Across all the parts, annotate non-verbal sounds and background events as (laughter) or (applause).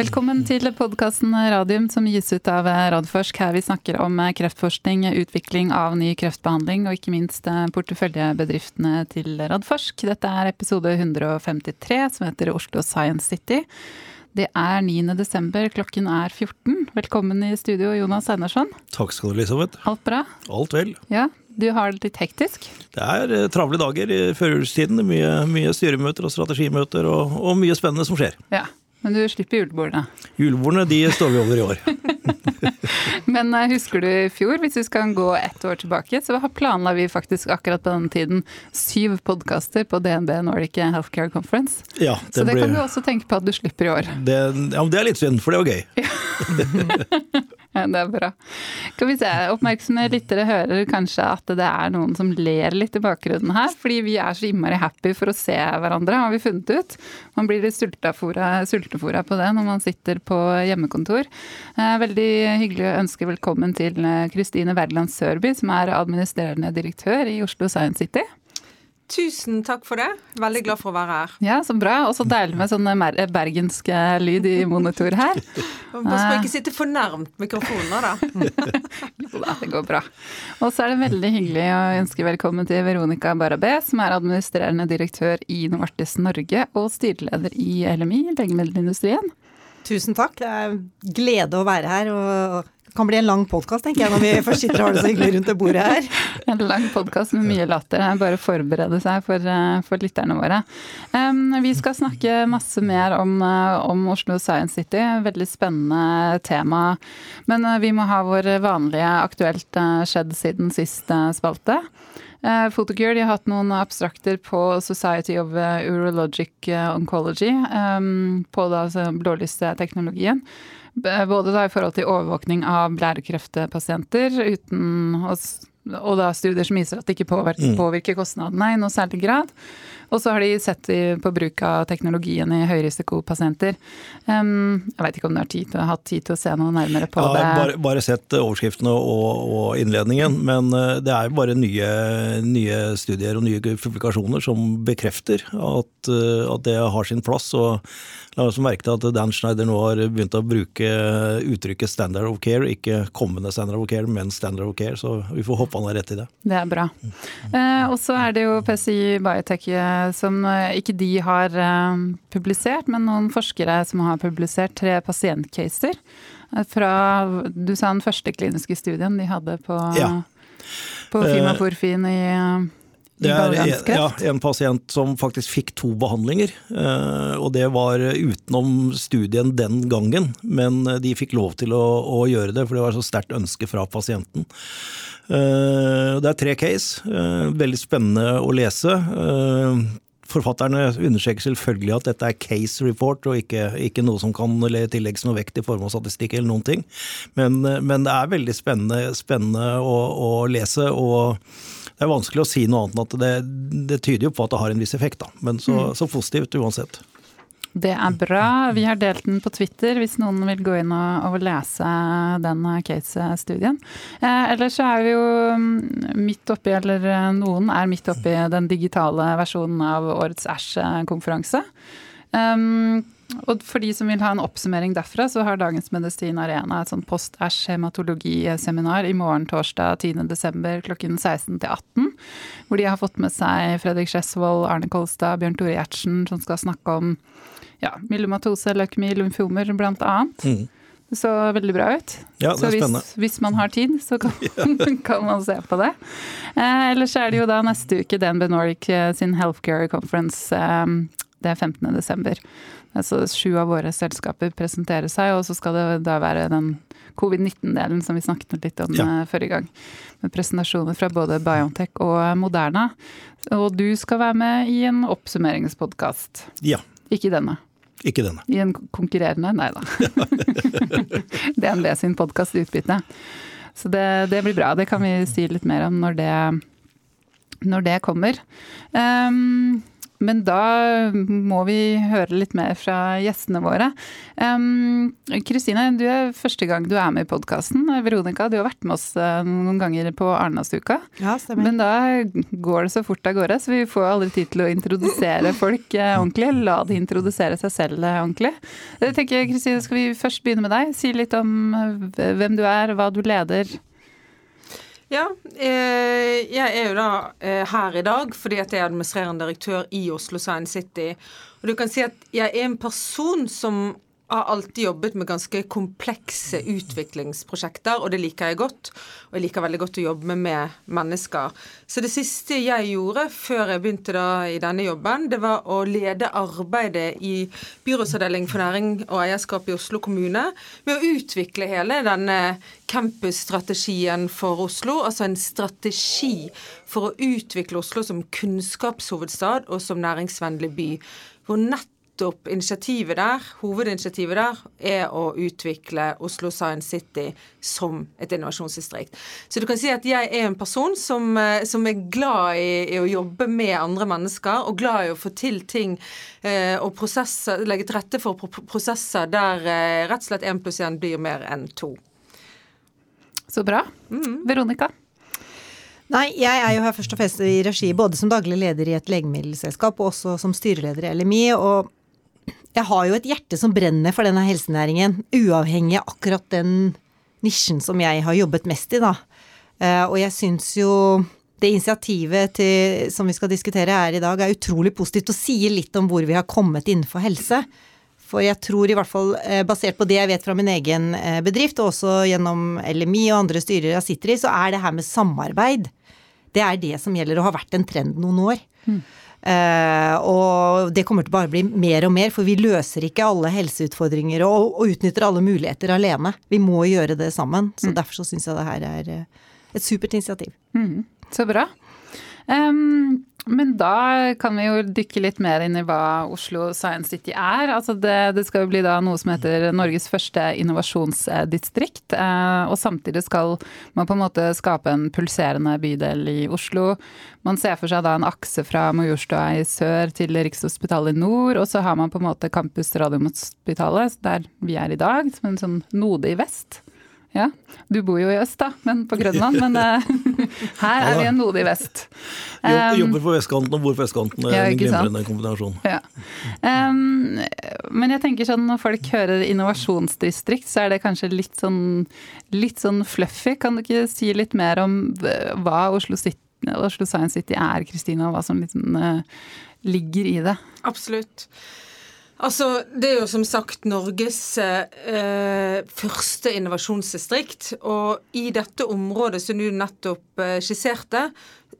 Velkommen til podkasten Radium som gis ut av Radforsk. Her vi snakker om kreftforskning, utvikling av ny kreftbehandling og ikke minst porteføljebedriftene til Radforsk. Dette er episode 153 som heter Oslo Science City. Det er 9. desember, klokken er 14. Velkommen i studio, Jonas Einarsson. Takk skal du, Elisabeth. Alt bra? Alt vel. Ja, Du har det litt hektisk? Det er eh, travle dager i førjulstiden. Mye, mye styremøter og strategimøter og, og mye spennende som skjer. Ja, men du slipper julebordene? Julebordene de står vi over i år. (laughs) (laughs) Men eh, husker du i fjor, hvis vi skal gå ett år tilbake, så planla vi faktisk akkurat på denne tiden syv podkaster på DNB Nordic Healthcare Conference. Ja, det så det ble, kan du også tenke på at du slipper i år. Det, ja, det er litt synd, for det var gøy. (laughs) Ja. Det er bra. Kan vi se, Oppmerksomme lyttere hører kanskje at det er noen som ler litt i bakgrunnen her, fordi vi er så innmari happy for å se hverandre, har vi funnet ut. Man blir litt sultefora på det når man sitter på hjemmekontor. Eh, veldig hyggelig å ønske velkommen til Kristine Wergeland Sørby, som er administrerende direktør i Oslo Science City. Tusen takk for det. Veldig glad for å være her. Ja, Så bra. Og så deilig med sånn bergensk lyd i monitor her. Pass på å ikke sitte for nærmt mikrofonene, da. (laughs) jo da, det går bra. Og så er det veldig hyggelig å ønske velkommen til Veronica Barabé, som er administrerende direktør i Novartis Norge og styreleder i LMI, legemiddelindustrien. Tusen takk. Det er glede å være her. og det kan bli en lang podkast, tenker jeg, når vi først sitter og har det så hyggelig rundt det bordet her. En lang podkast med mye latter. Bare forberede seg for, eh, for lytterne våre. Um, vi skal snakke masse mer om, eh, om, Oslo Science City. Veldig spennende tema. Men uh, vi må ha vår vanlige aktuelt skjedd siden sist spalte. Photocure har hatt noen abstrakter på Society of Urologic Oncology, um, på blålysteknologien. Både da i forhold til overvåkning av blærekreftpasienter uten og da studier som viser at det ikke påvirker, mm. påvirker kostnadene i noe særlig grad. Og så har de sett på bruk av teknologien i høyrisikopasienter. Um, jeg veit ikke om du har tid til, hatt tid til å se noe nærmere på ja, det? Bare, bare sett overskriftene og, og, innledningen. Men eh, det er bare nye, nye, studier og nye publikasjoner som bekrefter at, eh, at det har sin plass. og La har også merket at Dan Schneider nå har begynt å bruke uttrykket 'standard of care', ikke kommende standard of care, men standard of care. Så vi får håpe han har rett i det. Det er bra. Eh, og så er det jo PCI Biotech eh, som eh, ikke de har publisert, men noen forskere som har publisert tre pasientcaser fra du sa den første kliniske studien de hadde på, ja. på Fimaporfin i det er ja, en pasient som faktisk fikk to behandlinger. Eh, og det var utenom studien den gangen, men de fikk lov til å, å gjøre det, for det var så sterkt ønske fra pasienten. Eh, det er tre case. Eh, veldig spennende å lese. Forfatterne understreker selvfølgelig at dette er case report og ikke, ikke noe som kan tillegges noe vekt i form av statistikk eller noen ting. Men, men det er veldig spennende, spennende å, å lese. og det er vanskelig å si noe annet enn at det, det tyder jo på at det har en viss effekt, da. Men så, mm. så positivt uansett. Det er bra. Vi har delt den på Twitter hvis noen vil gå inn og, lese den case-studien. Eh, ellers så er vi jo mm, midt oppi, eller eh, noen er midt oppi den digitale versjonen av årets Æsj-konferanse. Um, og for de som vil ha en oppsummering derfra, så har Dagens Medisin Arena et sånn post-æsj-hematologiseminar i morgen torsdag 10.12. klokken 16 til 18. Hvor de har fått med seg Fredrik Skjesvold, Arne Kolstad, Bjørn Tore Gjertsen, som skal snakke om ja, myelomatose, leukemi, lymfomer annet. Mm. Det så veldig bra ut. Ja, det er så hvis, hvis, man har tid, så kan, (laughs) (laughs) kan man se på det. Eh, ellers er det jo da neste uke DNB Nordic eh, sin Healthcare Conference. Eh, det er 15. Altså sju av våre selskaper presenterer seg, og så skal det da være den covid-19-delen som vi snakket litt om ja. Eh, forrige gang. Med presentasjoner fra både Biontech og Moderna. Og du skal være med i en oppsummeringspodkast. Ja. Ikke denne. Ikke denne. I en konkurrerende? Nei da. (laughs) DNB sin podkast Utbytte. Så det, det, blir bra. Det kan vi si litt mer om når det, når det kommer. Um, men da må vi høre litt mer fra gjestene våre. Kristine, um, du er første gang du er med i podkasten. Veronica, du har vært med oss uh, noen ganger på Arendalsuka. Ja, stemmer. Men da går det så fort av gårde, så vi får aldri tid til å introdusere folk uh, ordentlig. La de introdusere seg selv uh, ordentlig. Jeg tenker, Kristine, skal vi først begynne med deg? Si litt om hvem du er, hva du leder. Ja, eh, jeg er jo da eh, her i dag fordi at jeg er administrerende direktør i Oslo Science City. Og du kan si at jeg er en person som har alltid jobbet med ganske komplekse utviklingsprosjekter, og det liker jeg godt. Og jeg liker veldig godt å jobbe med mennesker. Så det siste jeg gjorde før jeg begynte da i denne jobben, det var å lede arbeidet i Byrådsavdeling for næring og eierskap i Oslo kommune med å utvikle hele denne campusstrategien for Oslo, altså en strategi for å utvikle Oslo som kunnskapshovedstad og som næringsvennlig by. Hvor nettopp initiativet der, hovedinitiativet der, er å utvikle Oslo Science City som et innovasjonsdistrikt. Så du kan si at jeg er en person som, eh, som er glad i, i, å jobbe med andre mennesker, og glad i å få til ting eh, og prosesser, legge til rette for prosesser der eh, rett og slett én pluss én blir mer enn to. Så bra. Mm. Veronica? Nei, jeg er jo her først og fremst i regi både som daglig leder i et legemiddelselskap og også som styreleder i LMI. Og jeg har jo et hjerte som brenner for denne helsenæringen, uavhengig av akkurat den nisjen som jeg har jobbet mest i, da. Eh, og jeg syns jo det initiativet til, som vi skal diskutere her i dag, er utrolig positivt og sier litt om hvor vi har kommet innenfor helse. For jeg tror i hvert fall, eh, basert på det jeg vet fra min egen eh, bedrift, og også gjennom LMI og andre styrer jeg sitter i, så er det her med samarbeid. Det er det som gjelder, og har vært en trend noen år. Mm. Uh, og det kommer til å bare bli mer og mer, for vi løser ikke alle helseutfordringer og, og utnytter alle muligheter alene. Vi må gjøre det sammen. Så mm. derfor så syns jeg det her er eh, et supert initiativ. Mm. Så bra. Um, men da kan vi jo dykke litt mer inn i hva Oslo Science City er. Altså det, det, skal jo bli noe som heter Norges første innovasjonsdistrikt. Eh, og samtidig skal man på en måte skape en pulserende bydel i Oslo. Man ser for seg da en akse fra Majorstua i sør til Rikshospitalet i nord. Og så har man på en måte Campus Radiumhospitalet, der vi er i dag, som en sånn node i vest. Ja, du bor jo i øst, da, men på Grønland. Men uh, (laughs) her er vi en nodig vest. Um, Jobber på vestkanten og bor på vestkanten. Ja, en glimrende kombinasjon. Ja. Um, men jeg tenker sånn når folk hører innovasjonsdistrikt, så er det kanskje litt sånn, litt sånn fluffy. Kan du ikke si litt mer om hva Oslo, City, Oslo Science City er, Kristina, hva som liksom, uh, ligger i det? Absolutt. Altså, Det er jo som sagt Norges eh, første innovasjonsdistrikt. Og i dette området som du nettopp eh, skisserte,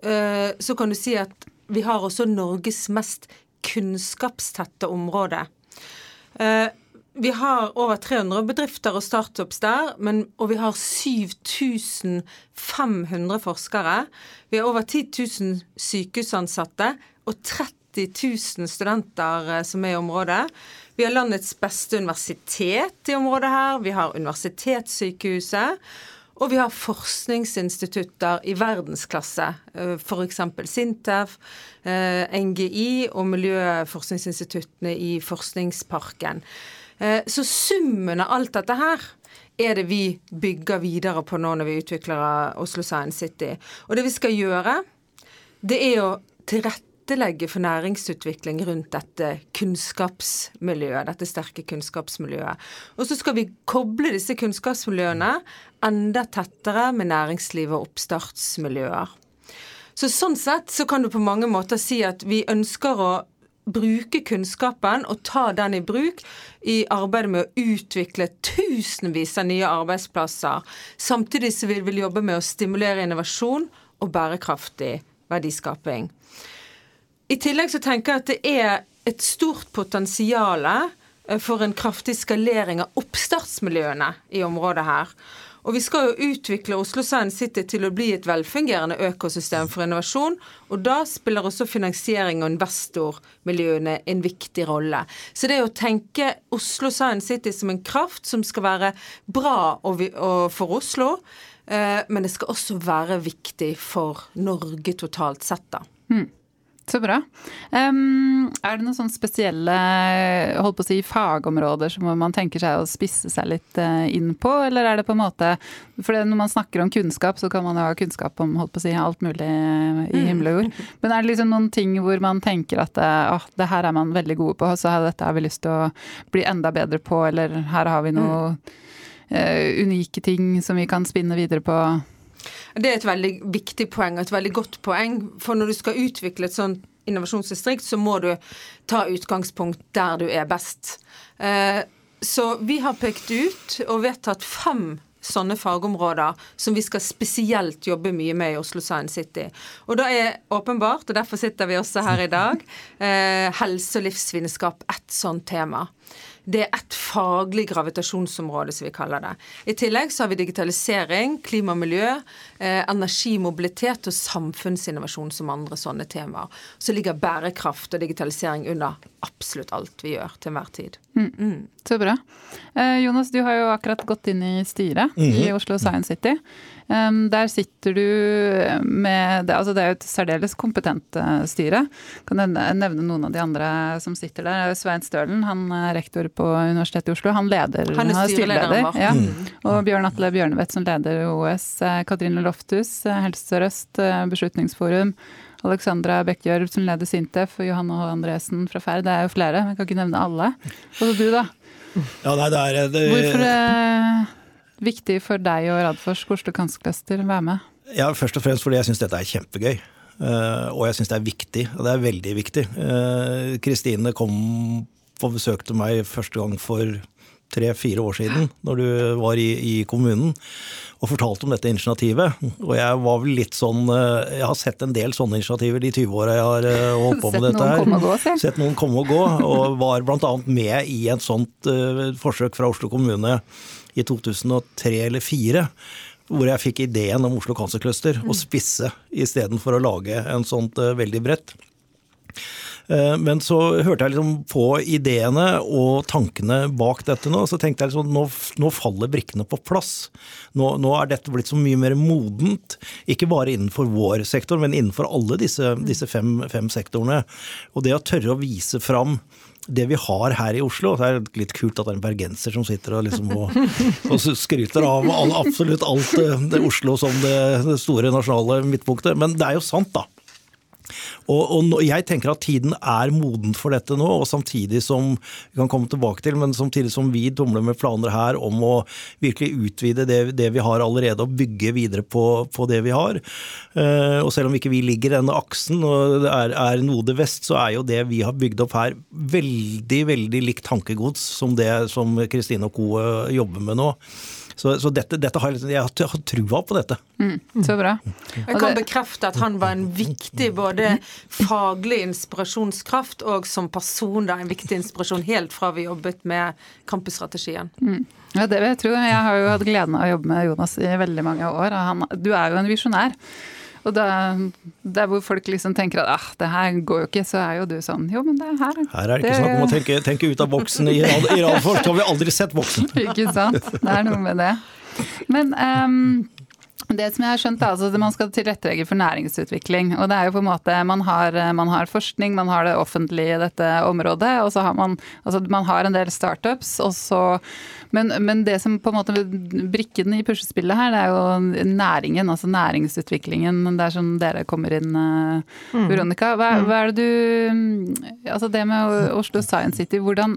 eh, så kan du si at vi har også Norges mest kunnskapstette område. Eh, vi har over 300 bedrifter og startups der, men, og vi har 7500 forskere. Vi har over 10 000 sykehusansatte og 30 90 000 studenter eh, som er i området. Vi har landets beste universitet i området her. Vi har Universitetssykehuset. Og vi har forskningsinstitutter i verdensklasse, eh, f.eks. Sintef, eh, NGI og miljøforskningsinstituttene i Forskningsparken. Så summen av alt dette her er det vi bygger videre på nå når vi utvikler Oslo Science City. Og det vi skal gjøre, det er å tilrette tilrettelegge for næringsutvikling rundt dette kunnskapsmiljøet, dette sterke kunnskapsmiljøet. Og så skal vi koble disse kunnskapsmiljøene enda tettere med næringsliv og oppstartsmiljøer. Så sånn sett så kan du på mange måter si at vi ønsker å bruke kunnskapen og ta den i bruk i arbeidet med å utvikle tusenvis av nye arbeidsplasser. Samtidig så vil vi jobbe med å stimulere innovasjon og bærekraftig verdiskaping. I tillegg så tenker jeg at det er et stort potensial eh, for en kraftig skalering av oppstartsmiljøene i området her. Og vi skal jo utvikle Oslo Science City til å bli et velfungerende økosystem for innovasjon. Og da spiller også finansiering og investormiljøene en viktig rolle. Så det å tenke Oslo Science City som en kraft som skal være bra for Oslo, eh, men det skal også være viktig for Norge totalt sett, da. Hmm. Så bra. Um, er det noen sånne spesielle holdt på å si, fagområder som man tenker seg å spisse seg litt uh, inn på, eller er det på en måte For når man snakker om kunnskap, så kan man jo ha kunnskap om holdt på å si, alt mulig i mm. himmel og jord. (laughs) Men er det liksom noen ting hvor man tenker at oh, det her er man veldig gode på, så dette har vi lyst til å bli enda bedre på, eller her har vi noen uh, unike ting som vi kan spinne videre på? Det er et veldig viktig poeng, et veldig godt poeng. For når du skal utvikle et sånt innovasjonsdistrikt, så må du ta utgangspunkt der du er best. Eh, så vi har pekt ut og vedtatt fem sånne fagområder som vi skal spesielt jobbe mye med i Oslo Science City. Og da er åpenbart, og derfor sitter vi også her i dag, eh, helse og livsvitenskap ett sånt tema. Det er et faglig gravitasjonsområde, som vi kaller det. I tillegg så har vi digitalisering, klima og miljø, eh, energi, mobilitet og samfunnsinnovasjon som andre sånne temaer. Så ligger bærekraft og digitalisering under absolutt alt vi gjør til enhver tid. Mm. Mm. Så bra. Eh, Jonas, du har jo akkurat gått inn i styret mm -hmm. i Oslo Science City. Der sitter du med det, altså det er jo et særdeles kompetent eh, styre. Kan nevne noen av de andre som sitter der. Svein Stølen, han er rektor på Universitetet i Oslo. Han leder, han er styreleder. Ja. Mm. Og Bjørn Atle Bjørnevedt som leder OS. Eh, Katrine Lofthus, eh, Helse Sør-Øst, Beslutningsforum. Alexandra Bekkjørv som leder Sintef, og Johanne H. Andresen fra Ferd. Det er jo flere, jeg kan ikke nevne alle. Og så du, da. Ja, nei, det er, det... Hvorfor viktig for deg og Oslo Kanskluster å være med? Ja, Først og fremst fordi jeg syns dette er kjempegøy. Uh, og jeg syns det er viktig. Og det er veldig viktig. Eh, Kristine uh, kom og besøkte meg første gang for tre-fire år siden, når du var i, i, kommunen, og fortalte om dette initiativet. Og jeg var vel litt sånn uh, Jeg har sett en del sånne initiativer de 20 åra jeg har holdt på (laughs) med dette her. Gå, sett noen komme og gå, og var bl.a. med i et sånt forsøk fra Oslo kommune i 2003 eller 2004 hvor jeg fikk ideen om Oslo Cancer Cluster, å spisse istedenfor å lage en sånt uh, veldig bredt. Uh, men så hørte jeg liksom på ideene og tankene bak dette nå, så tenkte jeg liksom nå, nå faller brikkene på plass. Nå, nå, er dette blitt så mye mer modent, ikke bare innenfor vår sektor, men innenfor alle disse, disse fem, fem sektorene. Og det å tørre å vise fram det vi har her i Oslo Det er litt kult at det er en bergenser som sitter og, liksom og, (laughs) og skryter av absolutt alt det, det Oslo som det, det store nasjonale midtpunktet. Men det er jo sant, da. Og, og, jeg tenker at tiden er moden for dette nå, og samtidig som vi kan komme tilbake til, men samtidig som vi tumler med planer her om å virkelig utvide det, det vi har allerede, og bygge videre på, på det vi har. Uh, og selv om ikke vi ligger i denne aksen og det er, er Node vest, så er jo det vi har bygd opp her veldig, veldig likt tankegods som det som Kristine og co. Eh, jobber med nå. Så, så dette, dette har, jeg har trua på dette. Mm, så bra. Jeg kan bekrefte at han var en viktig både faglig inspirasjonskraft og som person da, en viktig inspirasjon helt fra vi jobbet med campusstrategien. Mm. Ja, det vil jeg tro. Jeg har jo hatt gleden av å jobbe med Jonas i veldig mange år. og han, Du er jo en visjonær. Og da, der hvor folk liksom tenker at ah, det her går jo ikke, så er jo du sånn jo, men det er her Her er det ikke snakk om å tenke, tenke, ut av boksen. I realfolk har vi aldri sett boksen. (laughs) ikke sant. Det er noe med det. Men um, det som jeg har skjønt er altså at Man skal tilrettelegge for næringsutvikling. og det er jo på en måte, Man har, man har forskning, man har det offentlige i dette området. og så har Man altså man har en del startups. og så, men, men, det som på en måte brikken i puslespillet her, det er jo næringen. Altså næringsutviklingen. Det er sånn dere kommer inn, eh, mm. Veronica. Hva, mm. hva er det du Altså det med Oslo Science City, hvordan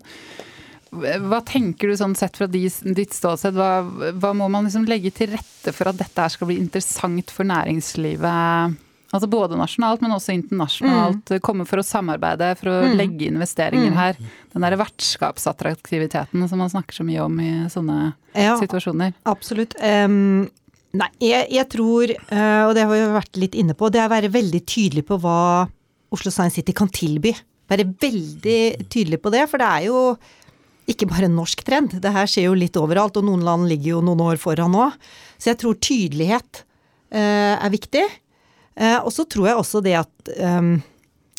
hva tenker du sånn sett fra ditt ståsted, hva, hva må man liksom legge til rette for at dette skal bli interessant for næringslivet? Altså Både nasjonalt, men også internasjonalt. Mm. Komme for å samarbeide, for å mm. legge investeringer mm. her. Den derre vertskapsattraktiviteten som man snakker så mye om i sånne ja, situasjoner. Absolutt. Um, nei, jeg, jeg tror, uh, og det har vi vært litt inne på, det er å være veldig tydelig på hva Oslo Science City kan tilby. Være veldig tydelig på det, for det er jo ikke bare en norsk trend. Det her skjer jo litt overalt, og noen land ligger jo noen år foran nå. Så jeg tror tydelighet eh, er viktig. Eh, og så tror jeg også det at um,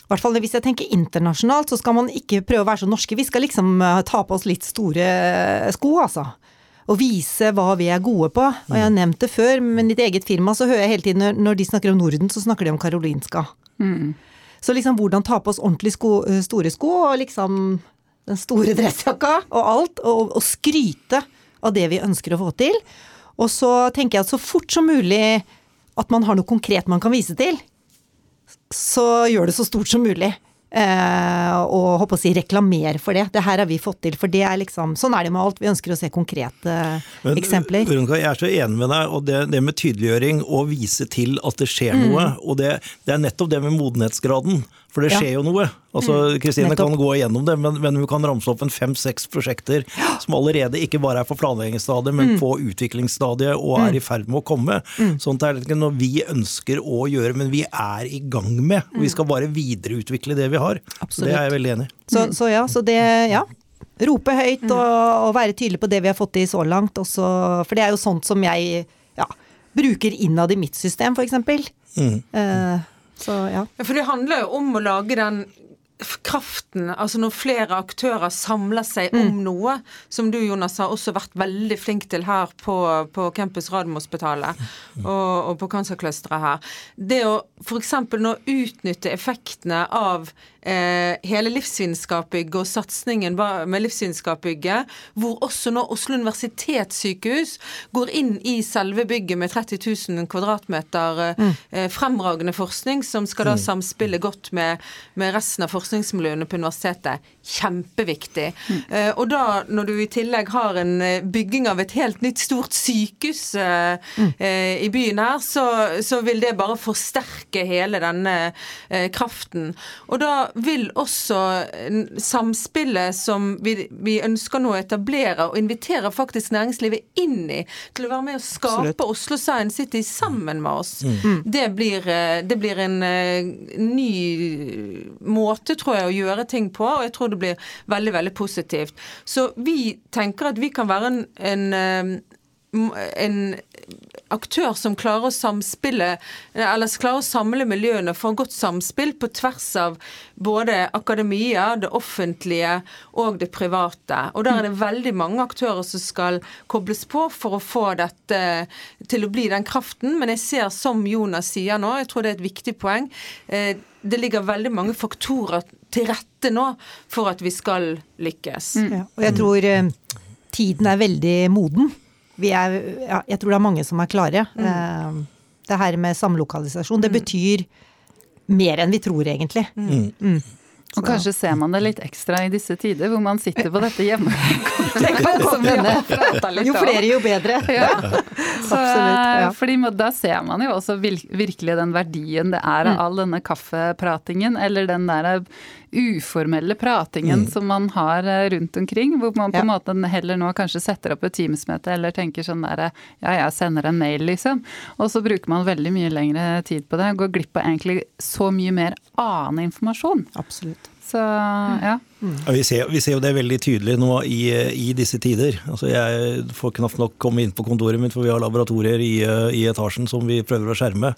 i hvert fall hvis jeg tenker internasjonalt, så skal man ikke prøve å være så norske. Vi skal liksom uh, ta på oss litt store sko, altså. Og vise hva vi er gode på. Og jeg har nevnt det før, men i ditt eget firma så hører jeg hele tiden når de snakker om Norden, så snakker de om Karolinska. Mm. Så liksom hvordan ta på oss ordentlig sko, store sko, og liksom den store dressjakka og alt, og, og skryte av det vi ønsker å få til. Og så tenker jeg at så fort som mulig at man har noe konkret man kan vise til, så gjør det så stort som mulig. Eh, og håper å si reklamer for det. Det her har vi fått til. For det er liksom Sånn er det med alt. Vi ønsker å se konkrete Men, eksempler. Veronica, jeg er så enig med deg. Og det, det med tydeliggjøring og vise til at det skjer mm. noe. Og det, det, er nettopp det med modenhetsgraden. For det skjer ja. jo noe. Altså, mm. Kristine mm, kan gå igjennom det, men, men hun kan ramse opp en fem-seks prosjekter som allerede ikke bare er på planleggingsstadiet, men mm. på utviklingsstadiet og er mm. i ferd med å komme. Mm. Sånn er det ikke noe vi ønsker å gjøre, men vi er i gang med. Og vi skal bare videreutvikle det vi har. Absolutt. Det er jeg veldig enig i. Så, så, ja, så det Ja. Rope høyt og, og, være tydelig på det vi har fått til så langt. Også, for det er jo sånt som jeg ja, bruker innad i mitt system, f.eks. Mm. Uh, så, ja. ja. For det handler jo om å lage den kraften, altså når flere aktører samler seg mm. om noe, som du Jonas har også vært veldig flink til her på, på Campus Radiumhospitalet mm. og, og på Cancerclusteret her. Det å f.eks. nå utnytte effektene av eh, hele livsvitenskapsbygget og satsingen med livsvitenskapsbygget, hvor også nå Oslo universitetssykehus går inn i selve bygget med 30 000 kvadratmeter mm. eh, fremragende forskning, som skal da mm. samspille godt med, med resten av forskningsmiljøene på universitetet. Kjempeviktig. Mm. Eh, og da, når du i tillegg har en eh, bygging av et helt nytt stort sykehus eh, mm. I byen her, så, så, vil det bare forsterke hele denne kraften. Og da vil også samspillet som vi, vi, ønsker nå å etablere, og invitere faktisk næringslivet inn i, til å være med å skape Absolutt. Oslo Science City sammen med oss, mm. det, blir, det, blir, en ny måte, tror jeg, å gjøre ting på, og jeg tror det blir veldig, veldig positivt. Så vi tenker at vi kan være en, en, en aktør som klarer å samspille, klarer å samle miljøene for godt samspill på tvers av både akademia, det offentlige og det private. Og der er det veldig mange aktører som skal kobles på for å få dette til å bli den kraften. Men jeg ser, som Jonas sier nå, jeg tror det er et viktig poeng, eh, det ligger veldig mange faktorer til rette nå for at vi skal lykkes. Mm. Ja, og jeg tror eh, tiden er veldig moden er, ja, jeg tror det er mange som er klare. Mm. Eh, det her med samlokalisasjon, det mm. betyr mer enn vi tror, egentlig. Mm. mm. Og kanskje ser man det litt ekstra i disse tider, hvor man sitter på dette hjemmekontoret. (laughs) (laughs) jo flere, jo bedre. (laughs) Ja. Så, ja. fordi Da ser man jo også virkelig den verdien det er av all denne kaffepratingen, eller den der uformelle pratingen mm. som man har eh, rundt omkring, hvor man på en ja. måte heller nå kanskje setter opp et Teams-møte eller tenker sånn derre ja, jeg sender en mail, liksom. Og så bruker man veldig mye lengre tid på det. Går glipp av egentlig så mye mer annen informasjon. Absolutt. Så ja. Mm. Vi, ser, vi, ser, jo det veldig tydelig nå i, i disse tider. Altså jeg får knapt nok komme inn på kontoret mitt, for vi har laboratorier i, i etasjen som vi prøver å skjerme.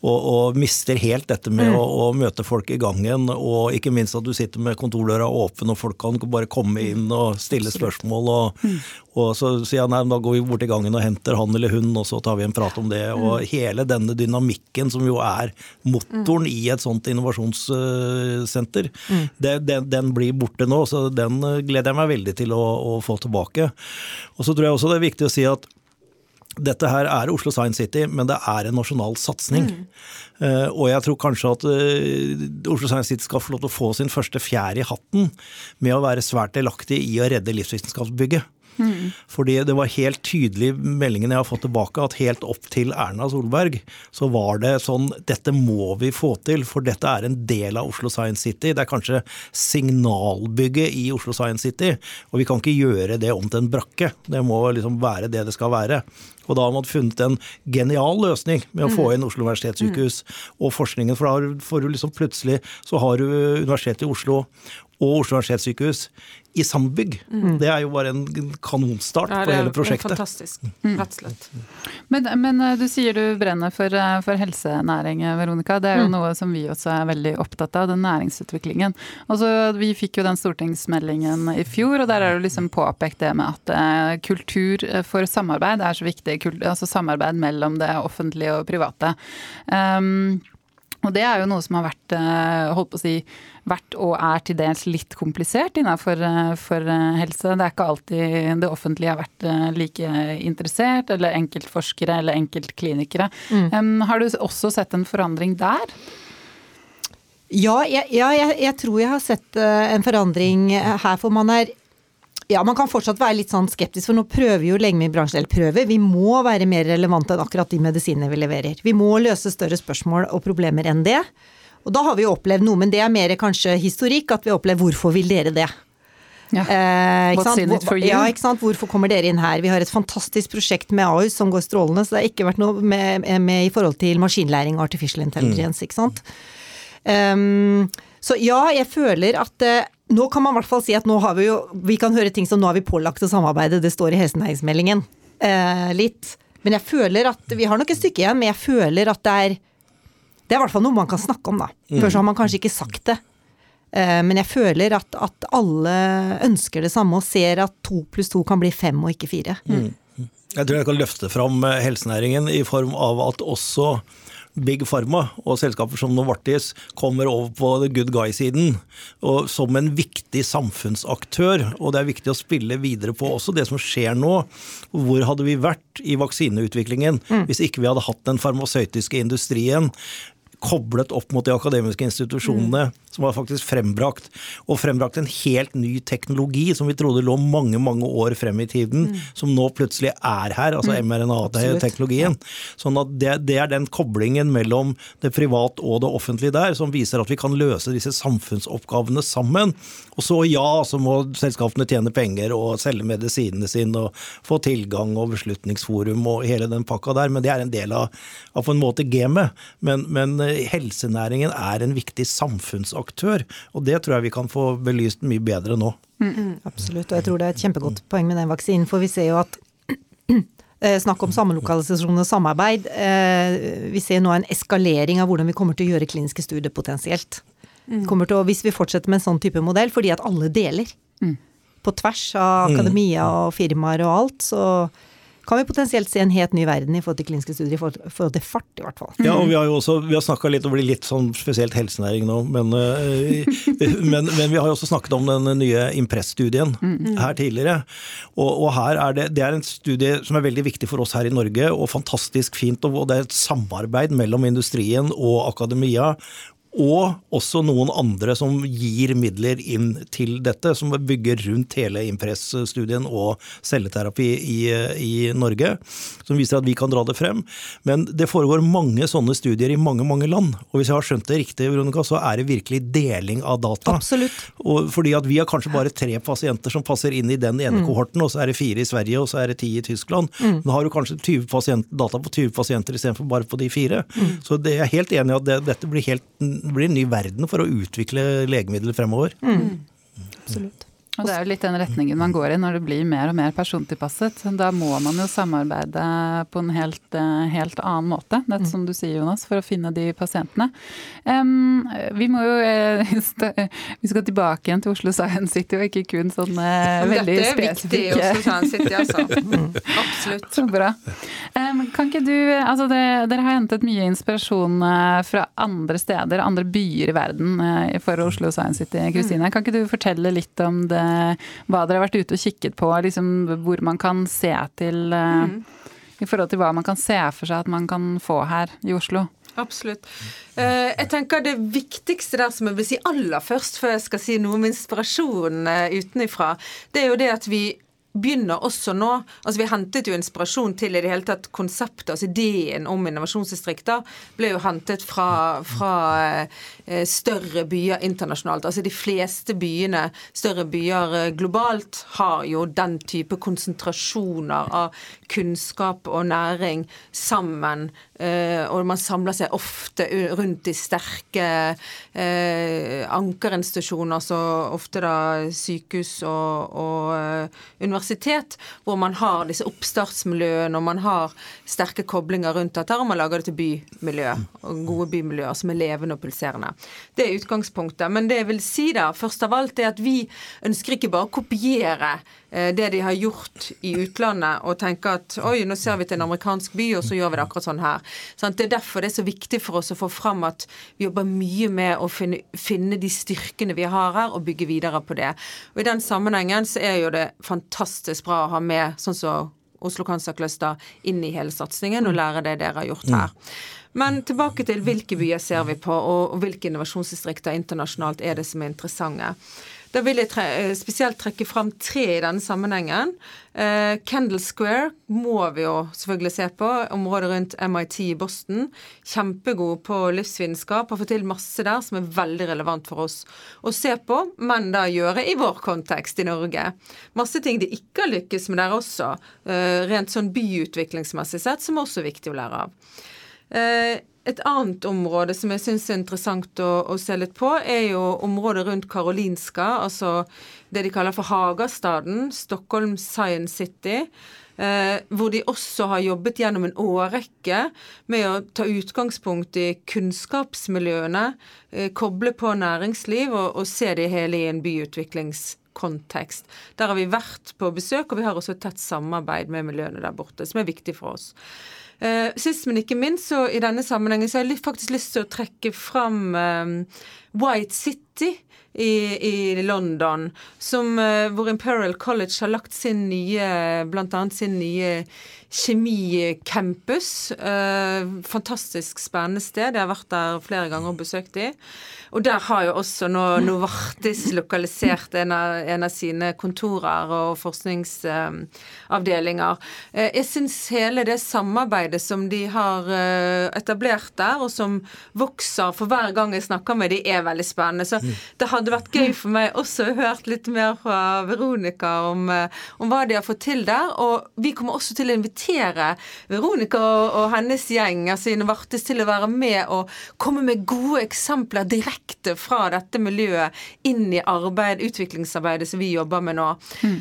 Og, og mister helt dette med mm. å, å, møte folk i gangen, og ikke minst at du sitter med kontordøra åpen og folk kan bare komme inn og stille spørsmål. Og, mm. og så sier jeg nei, da går vi bort i gangen og henter han eller hun, og så tar vi en prat om det. Og mm. hele denne dynamikken som jo er motoren i et sånt innovasjonssenter, mm. det, den, den blir borte nå, så den eh, gleder jeg meg veldig til å, å få tilbake. Og så tror jeg også det er viktig å si at dette her er Oslo Science City, men det er en nasjonal satsing. Mm. Uh, og jeg tror kanskje at uh, Oslo Science City skal få lov til å få sin første fjær i hatten med å være svært delaktig i å redde livsvitenskapsbygget. Mm. Fordi det var helt tydelig meldingen jeg har fått tilbake, at helt opp til Erna Solberg så var det sånn dette må vi få til, for dette er en del av Oslo Science City. Det er kanskje signalbygget i Oslo Science City, og vi kan ikke gjøre det om til en brakke. Det må liksom være det det skal være. Og da har man funnet en genial løsning med å få mm. inn Oslo universitetssykehus mm. og forskningen. For da får du liksom plutselig så har du Universitetet i Oslo og Oslo universitetssykehus i sambygg. Mm. Det er jo bare en kanonstart ja, på hele prosjektet. Fantastisk, mm. rett og slett. Men, men, eh, du sier du brenner for, eh, for helsenæring, Veronica. Det er jo mm. noe som vi også er veldig opptatt av, den næringsutviklingen. Altså, vi fikk jo den stortingsmeldingen i fjor, og der er det liksom påpekt det med at eh, kultur for samarbeid er så viktig. Altså samarbeid mellom det offentlige og private. Um, Og det er jo noe som har vært, eh, holdt på å si, vært og er til dels litt komplisert innenfor for helse. Det er ikke alltid det offentlige har vært like interessert, eller enkeltforskere eller enkeltklinikere. Mm. Har du også sett en forandring der? Ja, jeg, ja jeg, jeg, tror jeg har sett en forandring her, for man er ja, man kan fortsatt være litt sånn skeptisk, for nå prøver jo legemiddelbransjen, eller prøver, vi må være mer relevante enn akkurat de medisinene vi leverer. Vi må løse større spørsmål og problemer enn det. Og da har vi jo opplevd noe, men det er mer kanskje historikk, at vi har opplevd hvorfor vil dere det? Ja. Eh, What's in it for you? Ja, ikke sant? Hvorfor kommer dere inn her? Vi har et fantastisk prosjekt med Ahus som går strålende, så det har ikke vært noe med, med i forhold til maskinlæring og artificial intelligence, mm. ikke sant. Um, så ja, jeg føler at uh, nå kan man i hvert fall si at nå har vi jo Vi kan høre ting som nå har vi pålagt å samarbeide, det står i helsenæringsmeldingen. Eh, litt. Men jeg føler at Vi har nok et stykke igjen, men jeg føler at det er Det er i hvert fall noe man kan snakke om, da. Mm. Før så har man kanskje ikke sagt det. Eh, men jeg føler at, at, alle ønsker det samme og ser at to pluss to kan bli fem og ikke fire. Mm. Jeg tror jeg kan løfte fram eh, helsenæringen i form av at også Big Pharma og selskaper som Novartis kommer over på the good guy-siden som en viktig samfunnsaktør. Og det er viktig å spille videre på også det som skjer nå. Hvor hadde vi vært i vaksineutviklingen mm. hvis ikke vi hadde hatt den farmasøytiske industrien koblet opp mot de akademiske institusjonene, mm. Som har faktisk frembrakt og frembrakt en helt ny teknologi som vi trodde lå mange mange år frem i tiden, mm. som nå plutselig er her, altså mm. mRNA-teknologien. Sånn at det, det, er den koblingen mellom det privat og det offentlige der som viser at vi kan løse disse samfunnsoppgavene sammen. Og så ja, så må selskapene tjene penger og selge medisinene sine og få tilgang og beslutningsforum og hele den pakka der, men det er en del av, av på en måte gamet. Men, men helsenæringen er en viktig samfunnsaktør. Og det tror jeg vi kan få belyst mye bedre nå. Mm, mm, absolutt, og jeg tror det er et kjempegodt poeng med den vaksinen. For vi ser jo at (clears throat) eh, Snakk om samlokalisasjon og samarbeid. Eh, vi ser nå en eskalering av hvordan vi kommer til å gjøre kliniske studier potensielt. Mm. Til, hvis vi fortsetter med en sånn type modell, fordi at alle deler. Mm. På tvers av akademia og firmaer og alt, så kan vi potensielt se en helt ny verden i forhold til kliniske studier, i forhold til fart, i hvert fall. Ja, og vi har jo også, vi har snakka litt, og blir litt sånn spesielt helsenæring nå, men, eh, (laughs) men, men, vi har jo også snakket om den nye Impress-studien mm. her tidligere. Og, og, her er det, det er en studie som er veldig viktig for oss her i Norge, og fantastisk fint. Og det er et samarbeid mellom industrien og akademia og også noen andre som gir midler inn til dette, som bygger rundt hele Impress-studien og celleterapi i, i, Norge. Som viser at vi kan dra det frem. Men det foregår mange sånne studier i mange mange land. Og hvis jeg har skjønt det riktig, Veronica, så er det virkelig deling av data. Absolutt. Og fordi at vi har kanskje bare tre pasienter som passer inn i den ene mm. kohorten, og så er det fire i Sverige, og så er det ti i Tyskland. Mm. Da har du kanskje 20 pasient, data på 20 pasienter istedenfor bare på de fire. Mm. Så det er helt enig i at det, dette blir helt blir en ny verden for å utvikle legemidler fremover. Mm. Absolutt. Og Det er jo litt den retningen man går i når det blir mer og mer persontilpasset. Da må man jo samarbeide på en helt, eh, helt annen måte, det mm. som du sier Jonas, for å finne de pasientene. Um, vi må jo eh, (laughs) Vi skal tilbake igjen til Oslo Science City, og ikke kun sånne veldig spesifikke Dette er viktig i Oslo Science City, altså. (laughs) Mm. Absolutt. Så bra. Um, kan ikke du Altså, det, dere har hentet mye inspirasjon eh, fra andre steder, andre byer i verden for Oslo Science City. Kristine, mm. kan ikke du fortelle litt om det? Hva dere har vært ute og kikket på, liksom hvor man kan se til eh, mm. I forhold til hva man kan se for seg at man kan få her i Oslo. Absolutt. Eh, jeg tenker Det viktigste der som jeg vil si aller først, før jeg skal si noe om inspirasjon eh, utenifra, det er jo det at vi begynner også nå altså Vi hentet jo inspirasjon til i det hele tatt konseptet, altså ideen om innovasjonsdistrikter ble jo hentet fra, fra eh, større byer internasjonalt. Altså de fleste byene, større byer eh, globalt, har jo den type konsentrasjoner av kunnskap og næring sammen. Eh, og man samler seg ofte rundt de sterke ankerinstitusjoner, så ofte da sykehus og, og universitet hvor man har disse oppstartsmiljøene, og man har sterke koblinger rundt dette, og man lager det til bymiljø, gode bymiljøer som er levende og pulserende. Det er utgangspunktet. Men det jeg vil si da, først av alt, er at vi ønsker ikke bare å kopiere Eh, det de har gjort i utlandet, og tenke at oi, nå ser vi til en amerikansk by, og så gjør vi det akkurat sånn her. Det er derfor det er så viktig for oss å få fram at vi jobber mye med å finne, finne de styrkene vi har her, og bygge videre på det. Og I den sammenhengen så er jo det fantastisk bra å ha med sånn som Oslo Cancer Cluster inn i hele satsingen og lære det dere har gjort her. Men tilbake til hvilke byer ser vi på, og hvilke innovasjonsdistrikter internasjonalt er det som er interessante. Da vil jeg tre eh, spesielt trekke fram tre i denne sammenhengen. Eh, Kendal Square må vi jo selvfølgelig se på. Området rundt MIT i Boston. Kjempegod på livsvitenskap. Har fått til masse der som er veldig relevant for oss å se på, men da gjøre i vår kontekst i Norge. Masse ting de ikke har lykkes med der også, eh, rent sånn byutviklingsmessig sett, som er også viktig å lære av. Eh, et annet område som jeg syns er interessant å, å, se litt på, er jo området rundt Karolinska, altså det de kaller for Hagastaden, Stockholm Science City. Eh, hvor de også har jobbet gjennom en årrekke med å ta utgangspunkt i kunnskapsmiljøene, eh, koble på næringsliv og, og se det hele i en byutviklingskontekst. Der har vi vært på besøk, og vi har også tett samarbeid med miljøene der borte, som er viktig for oss. Uh, sist, men ikke minst, så i denne sammenhengen så har jeg faktisk lyst til å trekke fram um, White City i, i London, som, uh, hvor Imperial College har lagt sin nye, annet sin nye kjemicampus. Eh, fantastisk spennende sted. Jeg har vært der flere ganger og besøkt de. Og der har jo også nå Novartis lokalisert en av, en av sine kontorer og forskningsavdelinger. Eh, jeg syns hele det samarbeidet som de har uh, etablert der, og som vokser for hver gang jeg snakker med de, er veldig spennende. Så det hadde vært gøy for meg også å høre litt mer fra Veronica om, om hva de har fått til der. Og vi kommer også til å invitere Veronica Veronica og, hennes gjeng, altså Innovartis, til å være med og komme med gode eksempler direkte fra dette miljøet inn i arbeid, utviklingsarbeidet som vi jobber med nå. Mm.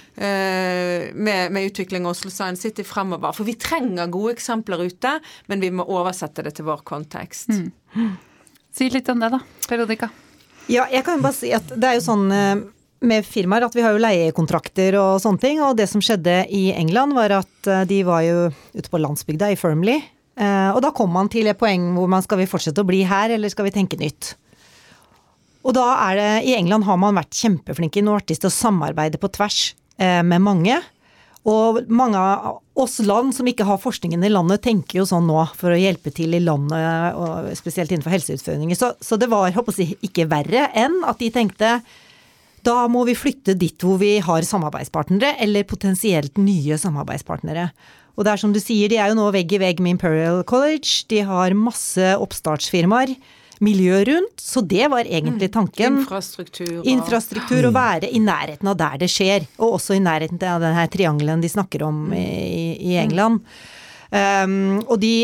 med, med, utvikling av Oslo Science City fremover. For vi trenger gode eksempler ute, men vi må oversette det til vår kontekst. Mm. Si litt om det, da, Veronica. Ja, jeg kan jo bare si at det er jo sånn eh, med firmaer at vi har jo leiekontrakter og sånne ting. Og det som skjedde i England, var at eh, de var jo ute på landsbygda i Firmly. Eh, og da kom man til et poeng hvor man skal vi fortsette å bli her, eller skal vi tenke nytt? Og da er det I England har man vært kjempeflinke i Nortis til å samarbeide på tvers med mange. Og mange oss land som ikke har forskningen i landet, tenker jo sånn nå for å hjelpe til i landet, og spesielt innenfor helseutfordringer. Så, så det var jeg, ikke verre enn at de tenkte da må vi flytte dit hvor vi har samarbeidspartnere, eller potensielt nye samarbeidspartnere. Og det er som du sier, de er jo nå vegg i vegg med Imperial College. De har masse oppstartsfirmaer. Miljø rundt, så det var egentlig mm. tanken. Infrastruktur. Og... Infrastruktur, Å være i nærheten av der det skjer. Og også i nærheten av denne triangelen de snakker om i, i England. Um, og de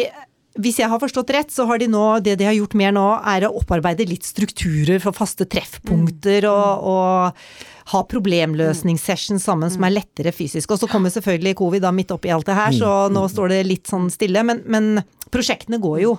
hvis jeg har forstått rett, så har de nå, det de har gjort mer nå, er å opparbeide litt strukturer for faste treffpunkter og, og ha problemløsningssession sammen som er lettere fysisk. Og så kommer selvfølgelig covid da midt oppi alt det her, så nå står det litt sånn stille. Men, men prosjektene går jo.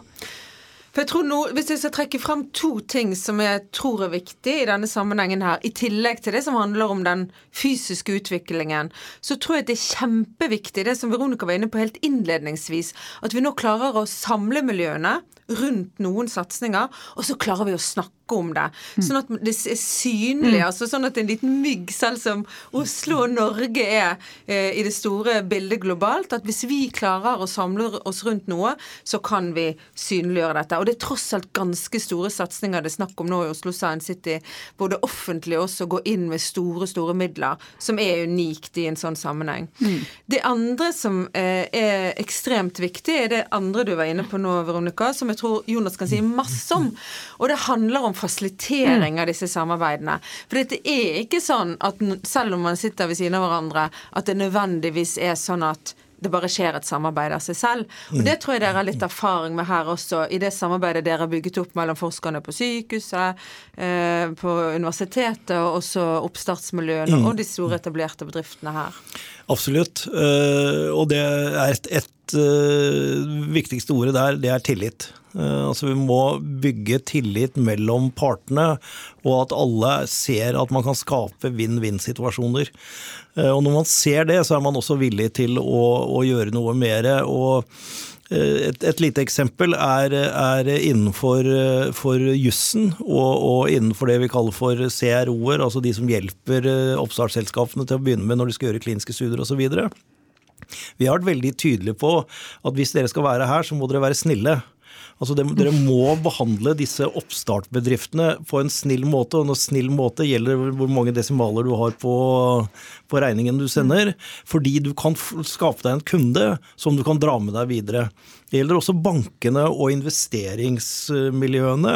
For jeg tror nå, Hvis jeg skal trekke fram to ting som jeg tror er viktig i denne sammenhengen her, i tillegg til det som handler om den fysiske utviklingen, så tror jeg det er kjempeviktig, det som Veronica var inne på helt innledningsvis, at vi nå klarer å samle miljøene rundt noen satsinger, og så klarer vi å snakke om det. Sånn at det er synlig. Mm. altså Sånn at en liten mygg, selv som Oslo og Norge er eh, i det store bildet globalt, at hvis vi klarer å samle oss rundt noe, så kan vi synliggjøre dette. Og det er tross alt ganske store satsinger det er snakk om nå i Oslo Science City, både offentlig og også gå inn med store, store midler, som er unikt i en sånn sammenheng. Mm. Det andre som eh, er ekstremt viktig, er det andre du var inne på nå, Veronica, som jeg tror Jonas kan si masse om. Og det handler om fasilitering av disse samarbeidene. For det er ikke sånn at selv om man sitter ved siden av hverandre, at det nødvendigvis er sånn at det bare skjer et samarbeid av seg selv. Og Det tror jeg dere har litt erfaring med her også, i det samarbeidet dere har bygget opp mellom forskerne på sykehuset, eh, på universitetet og også oppstartsmiljøene mm. og de store etablerte bedriftene her. Absolutt. Og det er et, et viktigste ordet der, det er tillit. Altså Vi må bygge tillit mellom partene, og at alle ser at man kan skape vinn-vinn-situasjoner. Og Når man ser det, så er man også villig til å, å gjøre noe mer. Og Eh, et, et, lite eksempel er, er innenfor for jussen og, og, innenfor det vi kaller for CRO-er, altså de som hjelper eh, oppstartsselskapene til å begynne med når de skal gjøre kliniske studier osv. Vi har vært veldig tydelige på at hvis dere skal være her, så må dere være snille. Altså de, Dere må behandle disse oppstartbedriftene på en snill måte. Og når snill måte gjelder hvor mange desimaler du har på, på regningen du sender. Fordi du kan skape deg en kunde som du kan dra med deg videre. Det gjelder også bankene og investeringsmiljøene.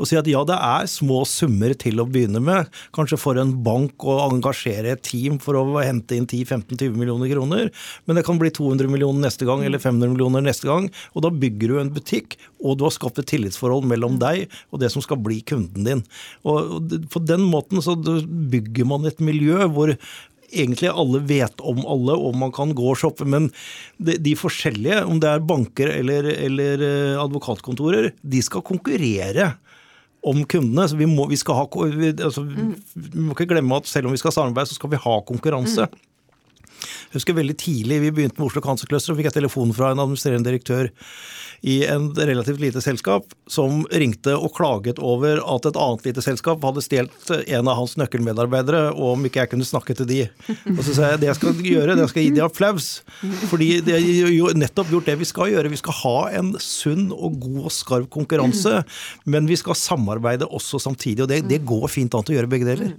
Å si at ja, det er små summer til å begynne med. Kanskje for en bank å engasjere et team for å hente inn 10-15-20 millioner kroner. Men det kan bli 200 millioner neste gang eller 500 millioner neste gang. Og da bygger du en butikk, og du har skapt et tillitsforhold mellom deg og det som skal bli kunden din. Og på den måten så bygger man et miljø hvor egentlig alle vet om alle, og man kan gå og shoppe. Men de, de forskjellige, om det er banker eller, eller, eh, advokatkontorer, de skal konkurrere om kundene. Så vi må, vi skal ha, altså, vi må ikke glemme at selv om vi skal samarbeide, så skal vi ha konkurranse. Jeg husker veldig tidlig vi begynte med Oslo Cancer Cluster, og fikk jeg telefon fra en administrerende direktør i en relativt lite selskap som ringte og klaget over at et annet lite selskap hadde stjålet en av hans nøkkelmedarbeidere, og om ikke jeg kunne snakke til de. Og så sa jeg det jeg skal gjøre, det jeg skal gi de applaus. Fordi det er jo nettopp gjort det vi skal gjøre. Vi skal ha en sunn og god og skarp konkurranse, men vi skal samarbeide også samtidig. Og det, det går fint an å gjøre begge deler.